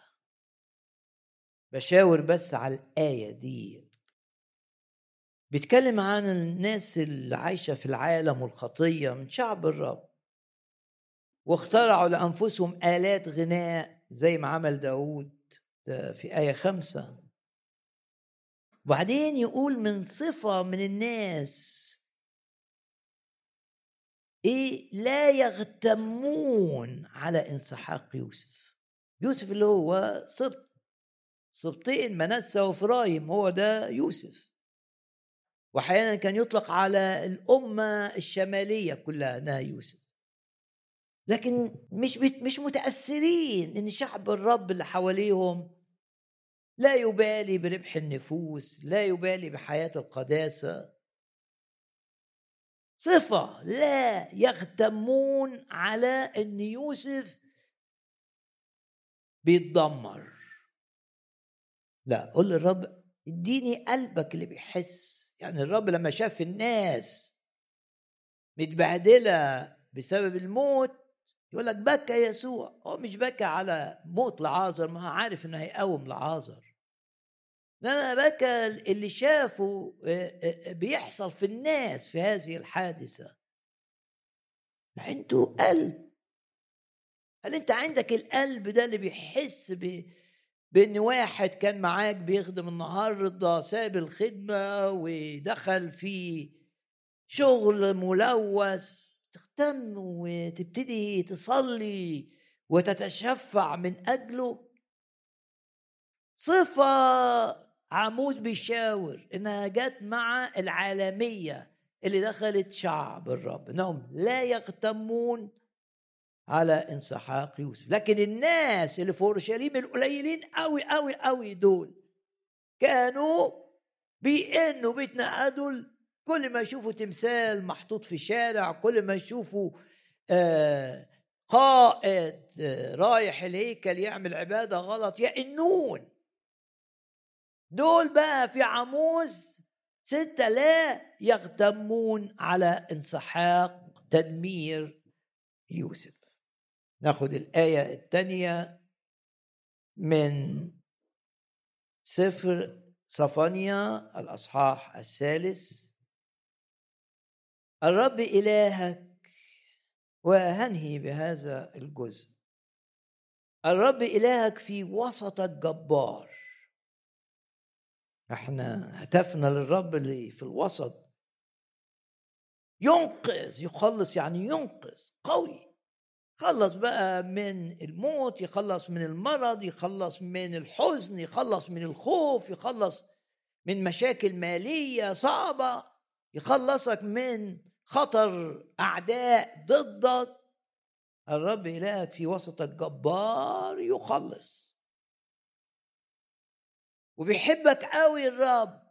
بشاور بس على الآية دي. بيتكلم عن الناس اللي عايشة في العالم والخطية من شعب الرب. واخترعوا لأنفسهم آلات غناء زي ما عمل داود. في آية خمسة. وبعدين يقول من صفة من الناس. إيه لا يغتمون على انسحاق يوسف. يوسف اللي هو سبط سبطين منسى وفرايم هو ده يوسف. واحيانا كان يطلق على الأمة الشمالية كلها إنها يوسف. لكن مش مش متأثرين إن شعب الرب اللي حواليهم لا يبالي بربح النفوس لا يبالي بحياة القداسة. صفة لا يغتمون على إن يوسف بيتدمر. لا قول للرب اديني قلبك اللي بيحس. يعني الرب لما شاف الناس متبهدلة بسبب الموت يقول لك بكى يسوع. هو مش بكى على موت لعازر ما هو عارف إنه هيقوم لعازر. أنا بكى اللي شافه بيحصل في الناس في هذه الحادثة. عنده قلب. هل أنت عندك القلب ده اللي بيحس ب... بإن واحد كان معاك بيخدم النهارده ساب الخدمة ودخل في شغل ملوث؟ تهتم وتبتدي تصلي وتتشفع من أجله؟ صفة عمود بيشاور إنها جت مع العالمية اللي دخلت شعب الرب. إنهم لا يغتمون على انسحاق يوسف. لكن الناس اللي في أورشليم القليلين قوي قوي قوي دول كانوا بيئنوا بيتنقدوا كل ما يشوفوا تمثال محطوط في شارع كل ما يشوفوا آه قائد آه رايح الهيكل يعمل عبادة غلط يئنون دول بقى في عموز ستة لا يغتمون على انسحاق تدمير يوسف. ناخد الآية الثانية من سفر صفانيا الأصحاح الثالث. الرب إلهك وهنهي بهذا الجزء. الرب إلهك في وسطك جبار إحنا هتفنا للرب اللي في الوسط. ينقذ يخلص يعني ينقذ قوي. يخلص بقى من الموت يخلص من المرض يخلص من الحزن يخلص من الخوف يخلص من مشاكل مالية صعبة. يخلصك من خطر أعداء ضدك. الرب إلهك في وسط الجبار يخلص. وبيحبك قوي الرب.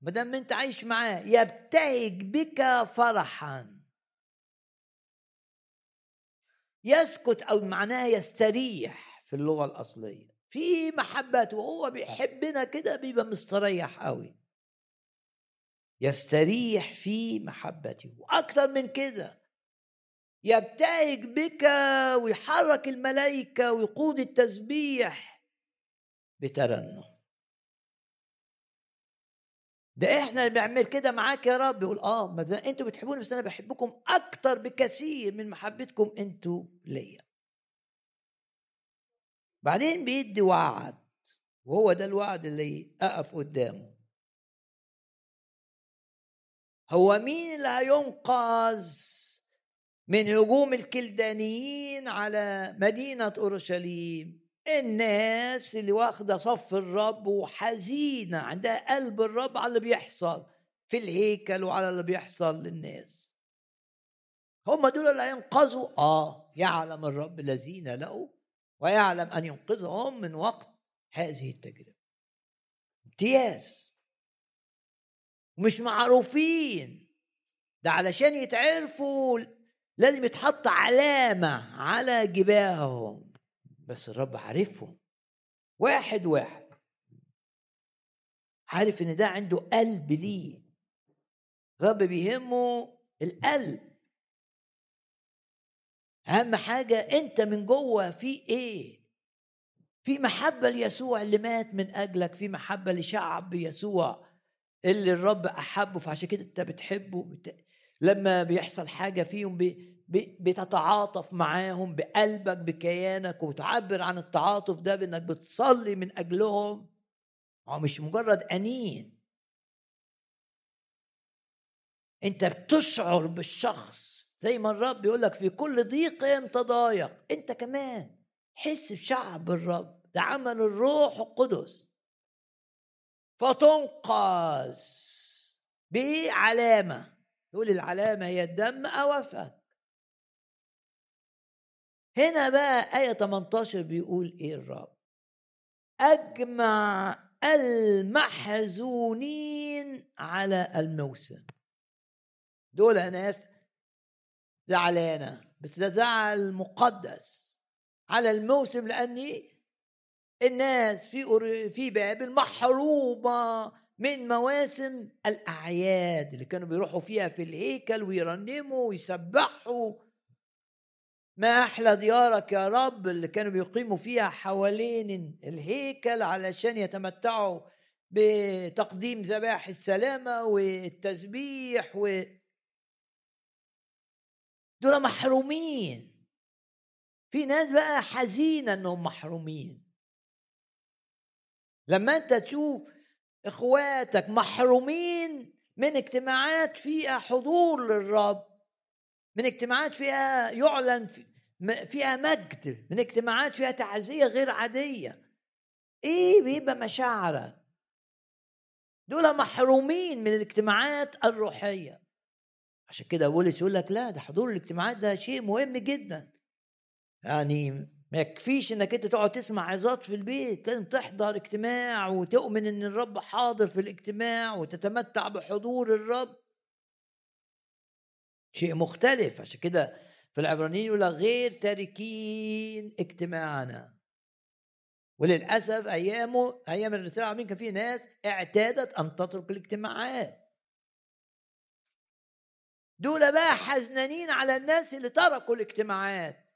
ما دام انت عايش معاه يبتهج بك فرحا. يسكت أو معناها يستريح في اللغة الأصلية. في محبته وهو بيحبنا كده بيبقى مستريح قوي. يستريح في محبته. وأكثر من كده يبتهج بك ويحرك الملائكة ويقود التسبيح بترنم. ده إحنا اللي بنعمل كده معاك يا رب. يقول آه ما أنتوا بتحبوني بس أنا بحبكم أكتر بكثير من محبتكم أنتوا ليا. بعدين بيدي وعد وهو ده الوعد اللي اقف قدامه. هو مين اللي هينقذ من هجوم الكلدانيين على مدينة أورشليم؟ الناس اللي واخدة صف الرب وحزينة عندها قلب الرب على اللي بيحصل في الهيكل وعلى اللي بيحصل للناس. هم دول اللي هينقذوا؟ آه يعلم الرب الذين لقوا ويعلم أن ينقذهم من وقت هذه التجربة. امتياز. ومش معروفين. ده علشان يتعرفوا لازم يتحط علامة على جباههم. بس الرب عارفهم. واحد واحد. عارف إن ده عنده قلب ليه. الرب بيهمه القلب. أهم حاجة أنت من جوه في إيه؟ في محبة ليسوع اللي مات من أجلك في محبة لشعب يسوع اللي الرب أحبه فعشان كده أنت بتحبه. بت... لما بيحصل حاجة فيهم بي... بتتعاطف معاهم بقلبك بكيانك وتعبر عن التعاطف ده بإنك بتصلي من أجلهم. هو مش مجرد أنين. أنت بتشعر بالشخص زي ما الرب يقول لك في كل ضيق تضايق. أنت كمان حس بشعب الرب ده عمل الروح القدس. فتنقذ بعلامه يقول العلامة هي الدم أو فك هنا بقى آية 18 بيقول إيه الرب؟ أجمع المحزونين على الموسم. دول ناس زعلانة بس ده زعل مقدس على الموسم لأني الناس في في بابل محرومة من مواسم الأعياد اللي كانوا بيروحوا فيها في الهيكل ويرنموا ويسبحوا. ما أحلى ديارك يا رب اللي كانوا بيقيموا فيها حوالين الهيكل علشان يتمتعوا بتقديم ذبائح السلامة والتسبيح و. دول محرومين. في ناس بقى حزينة إنهم محرومين. لما أنت تشوف إخواتك محرومين من اجتماعات فيها حضور للرب من اجتماعات فيها يعلن فيها مجد من اجتماعات فيها تعزية غير عادية. إيه بيبقى مشاعرك؟ دول محرومين من الاجتماعات الروحية. عشان كده بولس يقول لك لا ده حضور الاجتماعات ده شيء مهم جدا. يعني ما يكفيش إنك أنت تقعد تسمع عظات في البيت لازم تحضر اجتماع وتؤمن إن الرب حاضر في الاجتماع وتتمتع بحضور الرب. شيء مختلف. عشان كده في العبرانيين يقول غير تاركين اجتماعنا. وللأسف أيامه أيام الرسالة العالمين كان في ناس اعتادت أن تترك الاجتماعات. دول بقى حزنانين على الناس اللي تركوا الاجتماعات.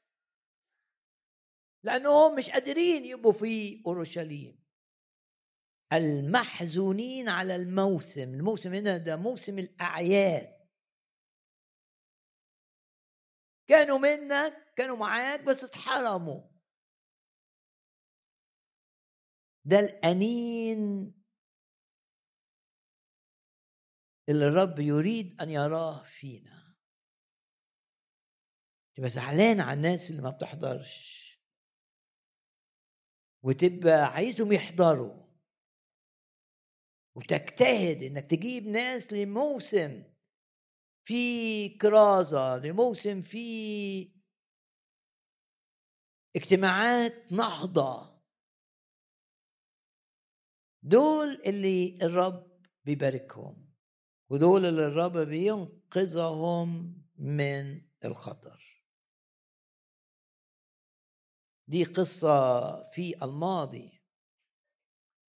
لأنهم مش قادرين يبقوا في أورشليم. المحزونين على الموسم. الموسم هنا ده موسم الأعياد. كانوا منك كانوا معاك بس اتحرموا. ده الأنين اللي الرب يريد أن يراه فينا. تبقى زعلان على الناس اللي ما بتحضرش. وتبقى عايزهم يحضروا. وتجتهد إنك تجيب ناس لموسم. في كرازة لموسم في اجتماعات نهضة. دول اللي الرب بيباركهم ودول اللي الرب بينقذهم من الخطر. دي قصة في الماضي.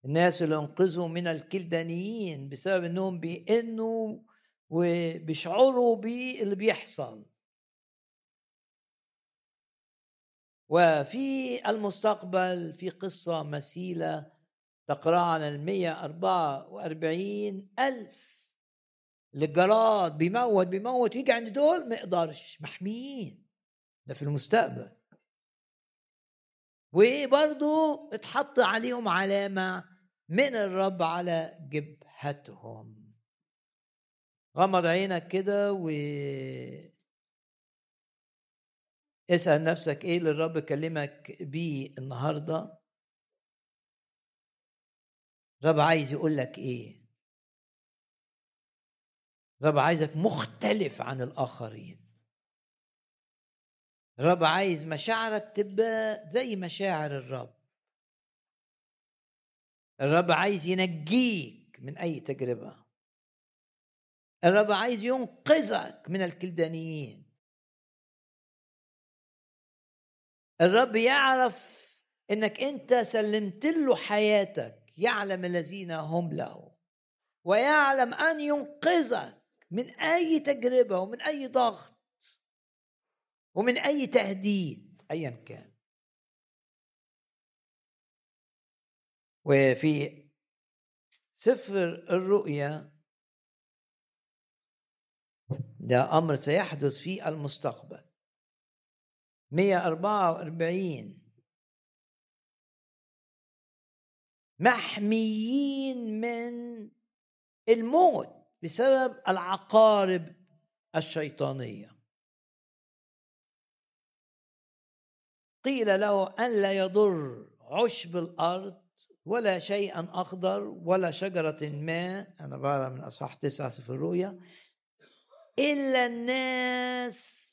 الناس اللي انقذوا من الكلدانيين بسبب إنهم بيئنوا وبيشعروا باللي بيحصل. وفي المستقبل في قصة مثيلة تقرأ عن المية أربعة وأربعين ألف الجراد بيموت بيموت يجي عند دول ما يقدرش محميين. ده في المستقبل. وبرضو اتحط عليهم علامة من الرب على جبهتهم. غمض عينك كده و اسأل نفسك إيه اللي الرب كلمك بيه النهارده. الرب عايز يقول لك إيه. الرب عايزك مختلف عن الآخرين. الرب عايز مشاعرك تبقى زي مشاعر الرب. الرب عايز ينجيك من أي تجربة. الرب عايز ينقذك من الكلدانيين. الرب يعرف إنك أنت سلمت له حياتك يعلم الذين هم له ويعلم أن ينقذك من أي تجربة ومن أي ضغط ومن أي تهديد ايا كان. وفي سفر الرؤيا ده أمر سيحدث في المستقبل. 144 محميين من الموت بسبب العقارب الشيطانية. قيل له أن لا يضر عشب الأرض ولا شيئا أخضر ولا شجرة ما أنا بقرا من أصحاح تسعة في الرؤيا إلا الناس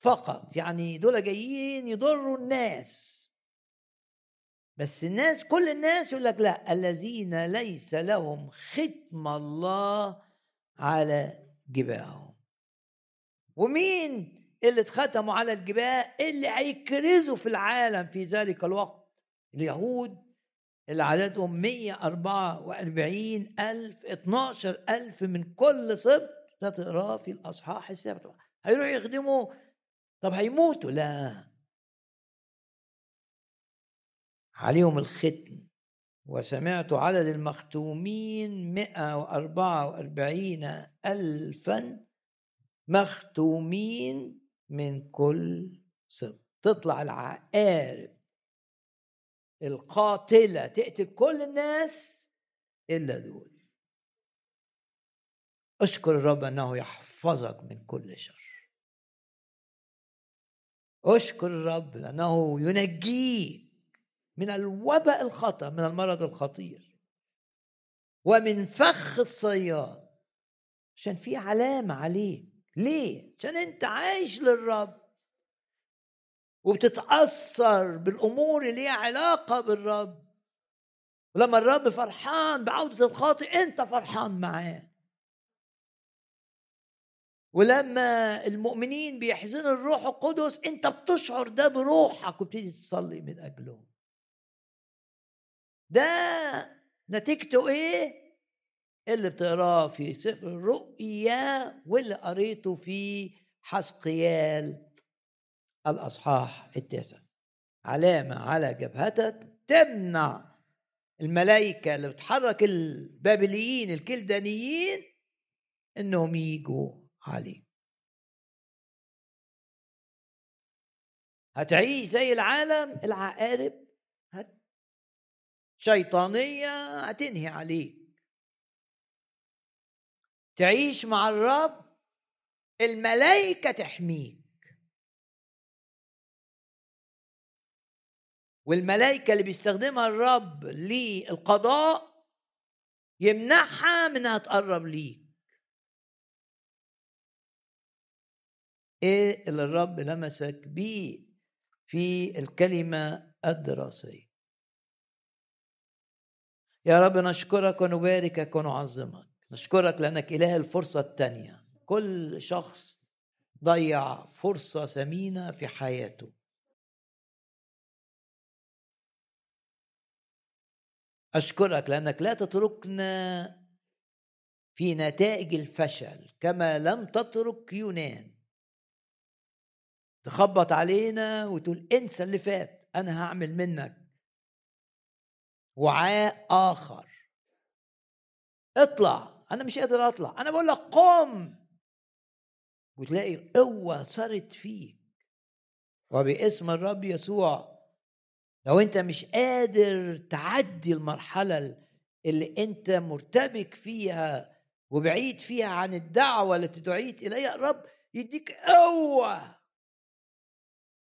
فقط. يعني دول جايين يضروا الناس. بس الناس كل الناس يقول لك لا الذين ليس لهم ختم الله على جباههم. ومين اللي اتختموا على الجباه؟ اللي هيكرزوا في العالم في ذلك الوقت؟ اليهود اللي عددهم 144 ألف 12 ألف من كل سبط تقراه في الأصحاح السابع. هيروحوا يخدموا؟ طب هيموتوا؟ لا. عليهم الختم وسمعت عدد المختومين مئة وأربعة وأربعين ألفا مختومين من كل سبط تطلع العقارب القاتلة تقتل كل الناس إلا دول. أشكر الرب أنه يحفظك من كل شر. أشكر الرب لأنه ينجيك من الوباء الخطر من المرض الخطير. ومن فخ الصياد. عشان في علامة عليك. ليه؟ عشان أنت عايش للرب. وبتتأثر بالأمور اللي ليها علاقة بالرب. ولما الرب فرحان بعودة الخاطئ أنت فرحان معاه. ولما المؤمنين بيحزنوا الروح القدس انت بتشعر ده بروحك وبتيجي تصلي من اجله ده نتيجته إيه؟ اللي بتقراه في سفر الرؤيا واللي قريته في حسقيال الأصحاح التاسع. علامة على جبهتك تمنع الملائكة اللي بتحرك البابليين الكلدانيين إنهم يجوا عليه هتعيش زي العالم العقارب هت شيطانية هتنهي عليك. تعيش مع الرب الملائكة تحميك. والملائكة اللي بيستخدمها الرب للقضاء يمنعها من إنها تقرب ليك. إيه اللي الرب لمسك بيه في الكلمة الدراسية؟ يا رب نشكرك ونباركك ونعظمك. نشكرك لأنك إله الفرصة الثانية كل شخص ضيع فرصة ثمينة في حياته. أشكرك لأنك لا تتركنا في نتائج الفشل كما لم تترك يونان. تخبط علينا وتقول انسى اللي فات أنا هعمل منك وعاء آخر. اطلع أنا مش قادر أطلع أنا بقول لك قم! وتلاقي قوة صارت فيك. وباسم الرب يسوع لو أنت مش قادر تعدي المرحلة اللي أنت مرتبك فيها وبعيد فيها عن الدعوة التي دعيت إليها الرب يديك قوة!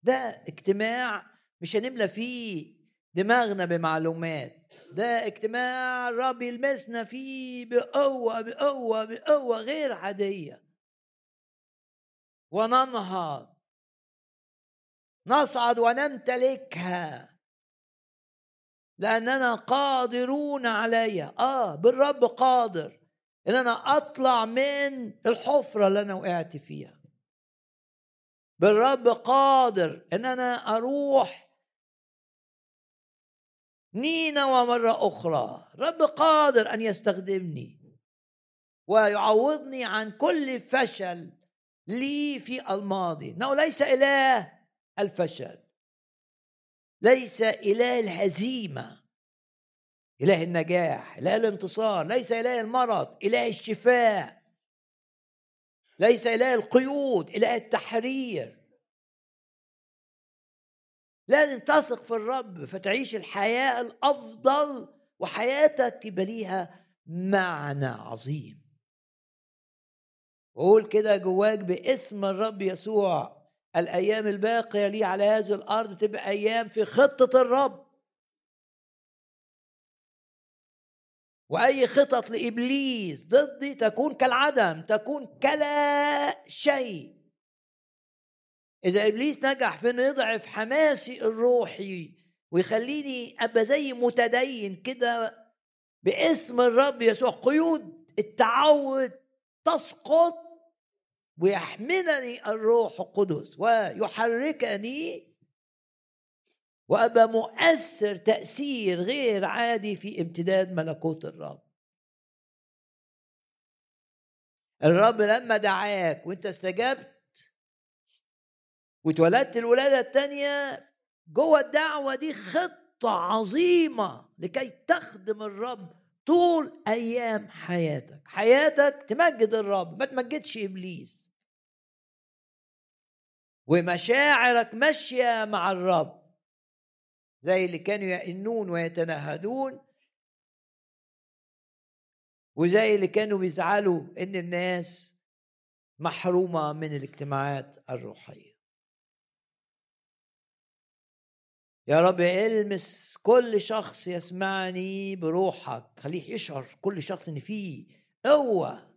ده اجتماع مش هنملى فيه دماغنا بمعلومات ده اجتماع الرب يلمسنا فيه بقوة بقوة بقوة غير عادية. وننهض. نصعد ونمتلكها. لأننا قادرون عليها. آه بالرب قادر إن أنا أطلع من الحفرة اللي أنا وقعت فيها. بالرب قادر إن أنا أروح نينوى مرة أخرى. رب قادر أن يستخدمني ويعوضني عن كل فشل لي في الماضي. إنه ليس إله الفشل ليس إله الهزيمة إله النجاح إله الانتصار ليس إله المرض إله الشفاء. ليس إله القيود إله التحرير. لازم تثق في الرب فتعيش الحياة الأفضل وحياتك يبقى ليها معنى عظيم. وقول كده جواك باسم الرب يسوع الأيام الباقية لي على هذه الأرض تبقى أيام في خطة الرب. وأي خطط لإبليس ضدي تكون كالعدم تكون كلا شيء. إذا إبليس نجح في انه يضعف حماسي الروحي ويخليني أبقى زي متدين كده باسم الرب يسوع قيود التعود تسقط ويحملني الروح القدس ويحركني وأبقى مؤثر تأثير غير عادي في امتداد ملكوت الرب. الرب لما دعاك وأنت استجبت واتولدت الولادة الثانية جوه الدعوة دي خطة عظيمة لكي تخدم الرب طول أيام حياتك. حياتك تمجد الرب ما تمجدش إبليس. ومشاعرك ماشية مع الرب. زي اللي كانوا يئنون ويتنهدون وزي اللي كانوا بيزعلوا إن الناس محرومة من الاجتماعات الروحية. يا رب إلمس كل شخص يسمعني بروحك. خليه يشعر كل شخص إن فيه قوة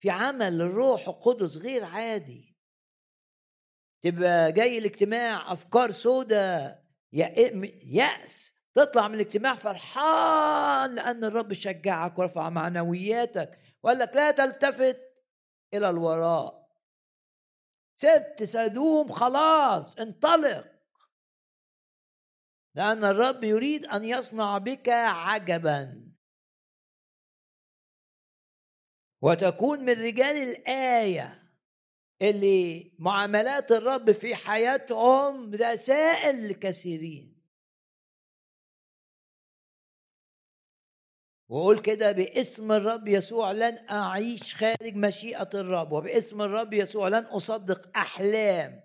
في عمل الروح القدس غير عادي. تبقى جاي الاجتماع أفكار سودة. يأس. تطلع من الاجتماع فرحان لأن الرب شجعك ورفع معنوياتك وقال لك لا تلتفت إلى الوراء. سبت سدوم خلاص انطلق. لأن الرب يريد أن يصنع بك عجبا. وتكون من رجال الآية. اللي معاملات الرب في حياتهم رسائل لكثيرين وقول كده باسم الرب يسوع لن أعيش خارج مشيئة الرب وباسم الرب يسوع لن أصدق أحلام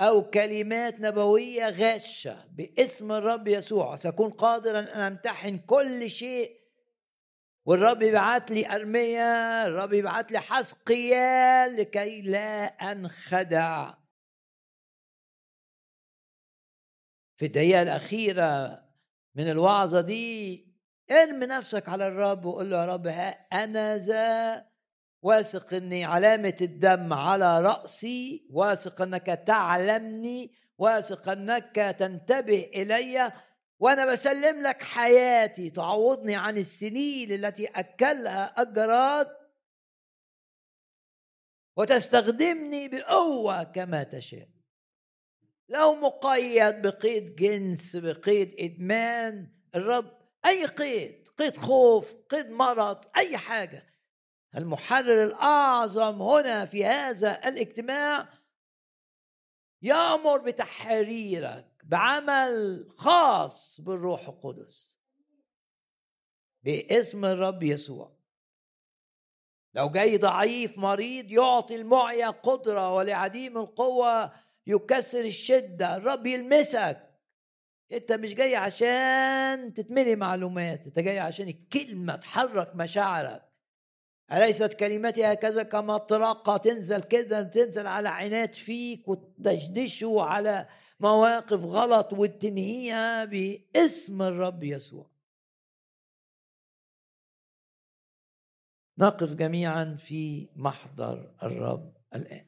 أو كلمات نبوية غاشة باسم الرب يسوع سأكون قادرا أن أمتحن كل شيء والرب يبعت لي أرمية الرب يبعت لي حسقيال لكي لا أنخدع. في الدقيقة الأخيرة من الوعظة دي ارمي نفسك على الرب وقول له يا رب ها أنا ذا واثق إني علامة الدم على رأسي واثق إنك تعلمني واثق إنك تنتبه إلي وأنا بسلم لك حياتي. تعوضني عن السنين التي أكلها اجرات وتستخدمني بقوة كما تشاء. لو مقيد بقيد جنس بقيد إدمان. الرب أي قيد قيد خوف قيد مرض أي حاجة. المحرر الأعظم هنا في هذا الاجتماع يأمر بتحريرك. بعمل خاص بالروح القدس. باسم الرب يسوع. لو جاي ضعيف مريض يعطي المعيا قدرة ولعديم القوة يكسر الشدة. الرب يلمسك. انت مش جاي عشان تتملي معلومات انت جاي عشان الكلمة تحرك مشاعرك. أليست كلمتي هكذا كما تنزل كده تنزل على عناد فيك وتدشدشه على مواقف غلط وتنهيها باسم الرب يسوع. نقف جميعا في محضر الرب الآن.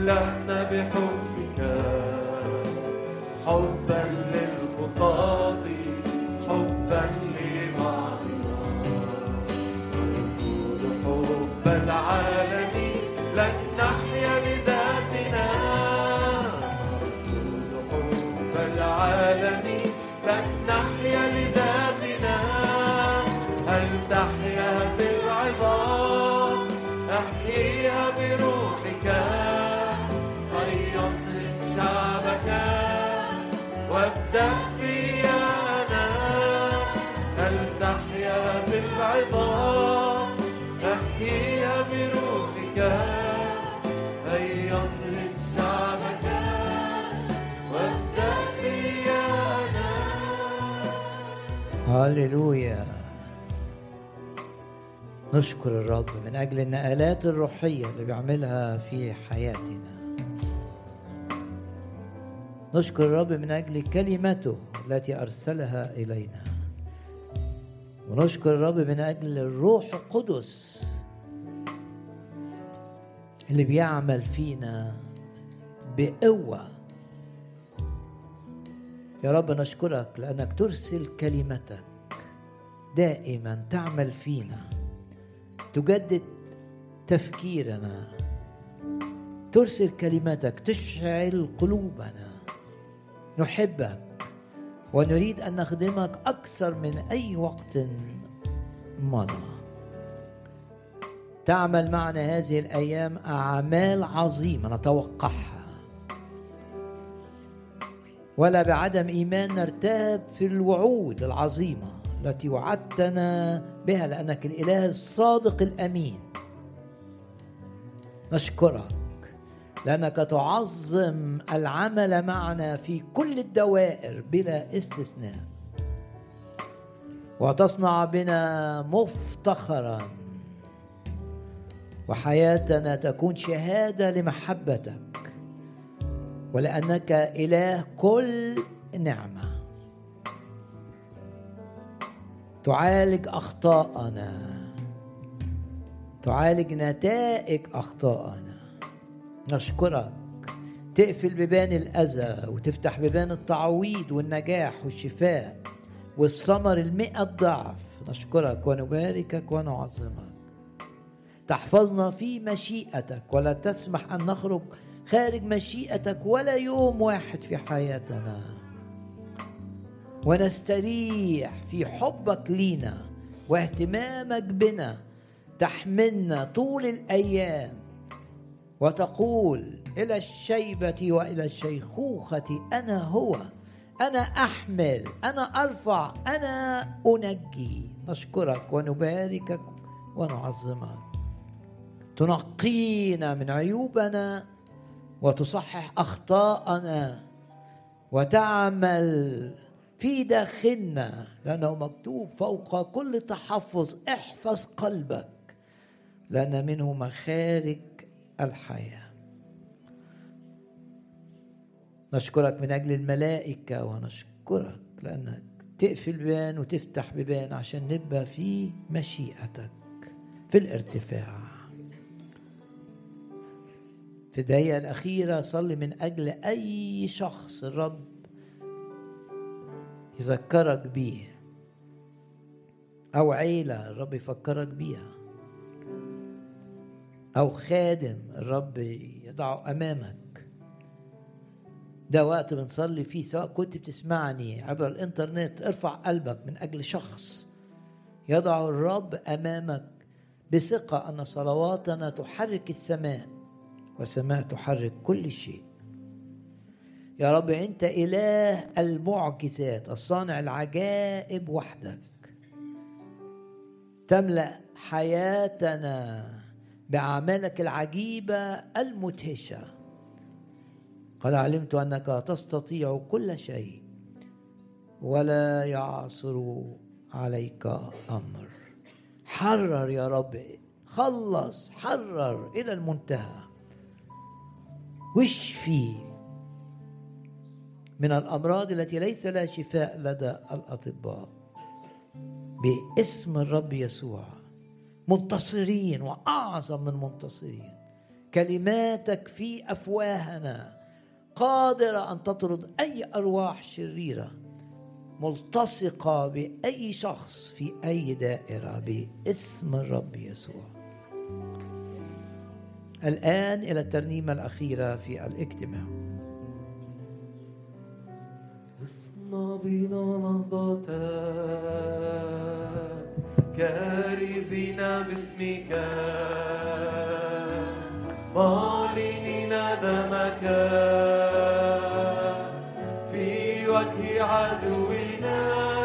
املأنا بحبك هللويا. نشكر الرب من أجل النقلات الروحية اللي بيعملها في حياتنا. نشكر الرب من أجل كلمته التي أرسلها إلينا. ونشكر الرب من أجل الروح القدس اللي بيعمل فينا بقوة. يا رب نشكرك لأنك ترسل كلمتك. دائما تعمل فينا. تجدد تفكيرنا. ترسل كلمتك تشعل قلوبنا. نحبك ونريد أن نخدمك أكثر من أي وقت مضى. تعمل معنا هذه الأيام أعمال عظيمة نتوقعها. ولا بعدم إيمان نرتاب في الوعود العظيمة. التي وعدتنا بها لأنك الإله الصادق الأمين. نشكرك لأنك تعظم العمل معنا في كل الدوائر بلا استثناء. وتصنع بنا مفتخرا. وحياتنا تكون شهادة لمحبتك ولأنك إله كل نعمة. تعالج أخطاءنا. تعالج نتائج اخطائنا نشكرك. تقفل بيبان الأذى وتفتح بيبان التعويض والنجاح والشفاء والثمر المئة ضعف نشكرك ونباركك ونعظمك. تحفظنا في مشيئتك ولا تسمح أن نخرج خارج مشيئتك ولا يوم واحد في حياتنا. ونستريح في حبك لينا واهتمامك بنا. تحملنا طول الأيام وتقول إلى الشيبة وإلى الشيخوخة أنا هو. أنا أحمل أنا أرفع أنا أنجي. نشكرك ونباركك ونعظمك. تنقينا من عيوبنا وتصحح أخطاءنا وتعمل في داخلنا لأنه مكتوب فوق كل تحفظ احفظ قلبك لأن منه مخارج الحياة. نشكرك من أجل الملائكة ونشكرك لأنك تقفل بيبان وتفتح بيبان عشان نبقى في مشيئتك في الارتفاع. في الدقيقة الأخيرة صلي من أجل أي شخص الرب يذكرك بيه. أو عيلة الرب يفكرك بيها. أو خادم الرب يضعه أمامك. ده وقت بنصلي فيه سواء كنت بتسمعني عبر الإنترنت ارفع قلبك من أجل شخص يضع الرب أمامك بثقة أن صلواتنا تحرك السماء والسماء تحرك كل شيء. يا رب أنت إله المعجزات الصانع العجائب وحدك. تملأ حياتنا بأعمالك العجيبة المدهشة. قد علمت أنك تستطيع كل شيء ولا يعصر عليك أمر. حرر يا رب خلص حرر إلى المنتهى. واشفي من الأمراض التي ليس لها شفاء لدى الأطباء. باسم الرب يسوع. منتصرين وأعظم من منتصرين. كلماتك في أفواهنا. قادره أن تطرد أي أرواح شريرة. ملتصقة بأي شخص في أي دائرة. باسم الرب يسوع. الآن إلى الترنيمة الأخيرة في الاجتماع. اصنع بنا نهضة كارزين باسمك. معلنين دمك. في وجه عدونا.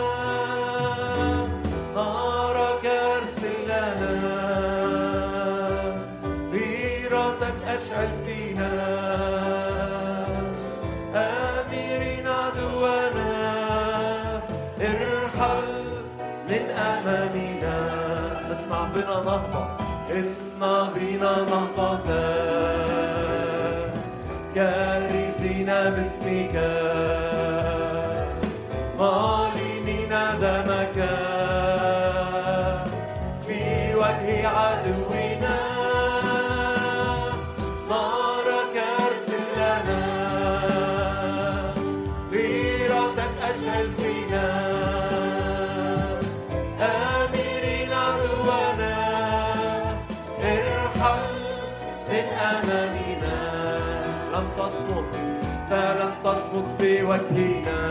نهضة اصنع بنا نهضة. كارزين باسمك. تصمد في وجهنا.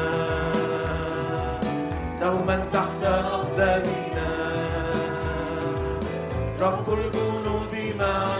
دوما تحت أقدامنا. رب الجنود معنا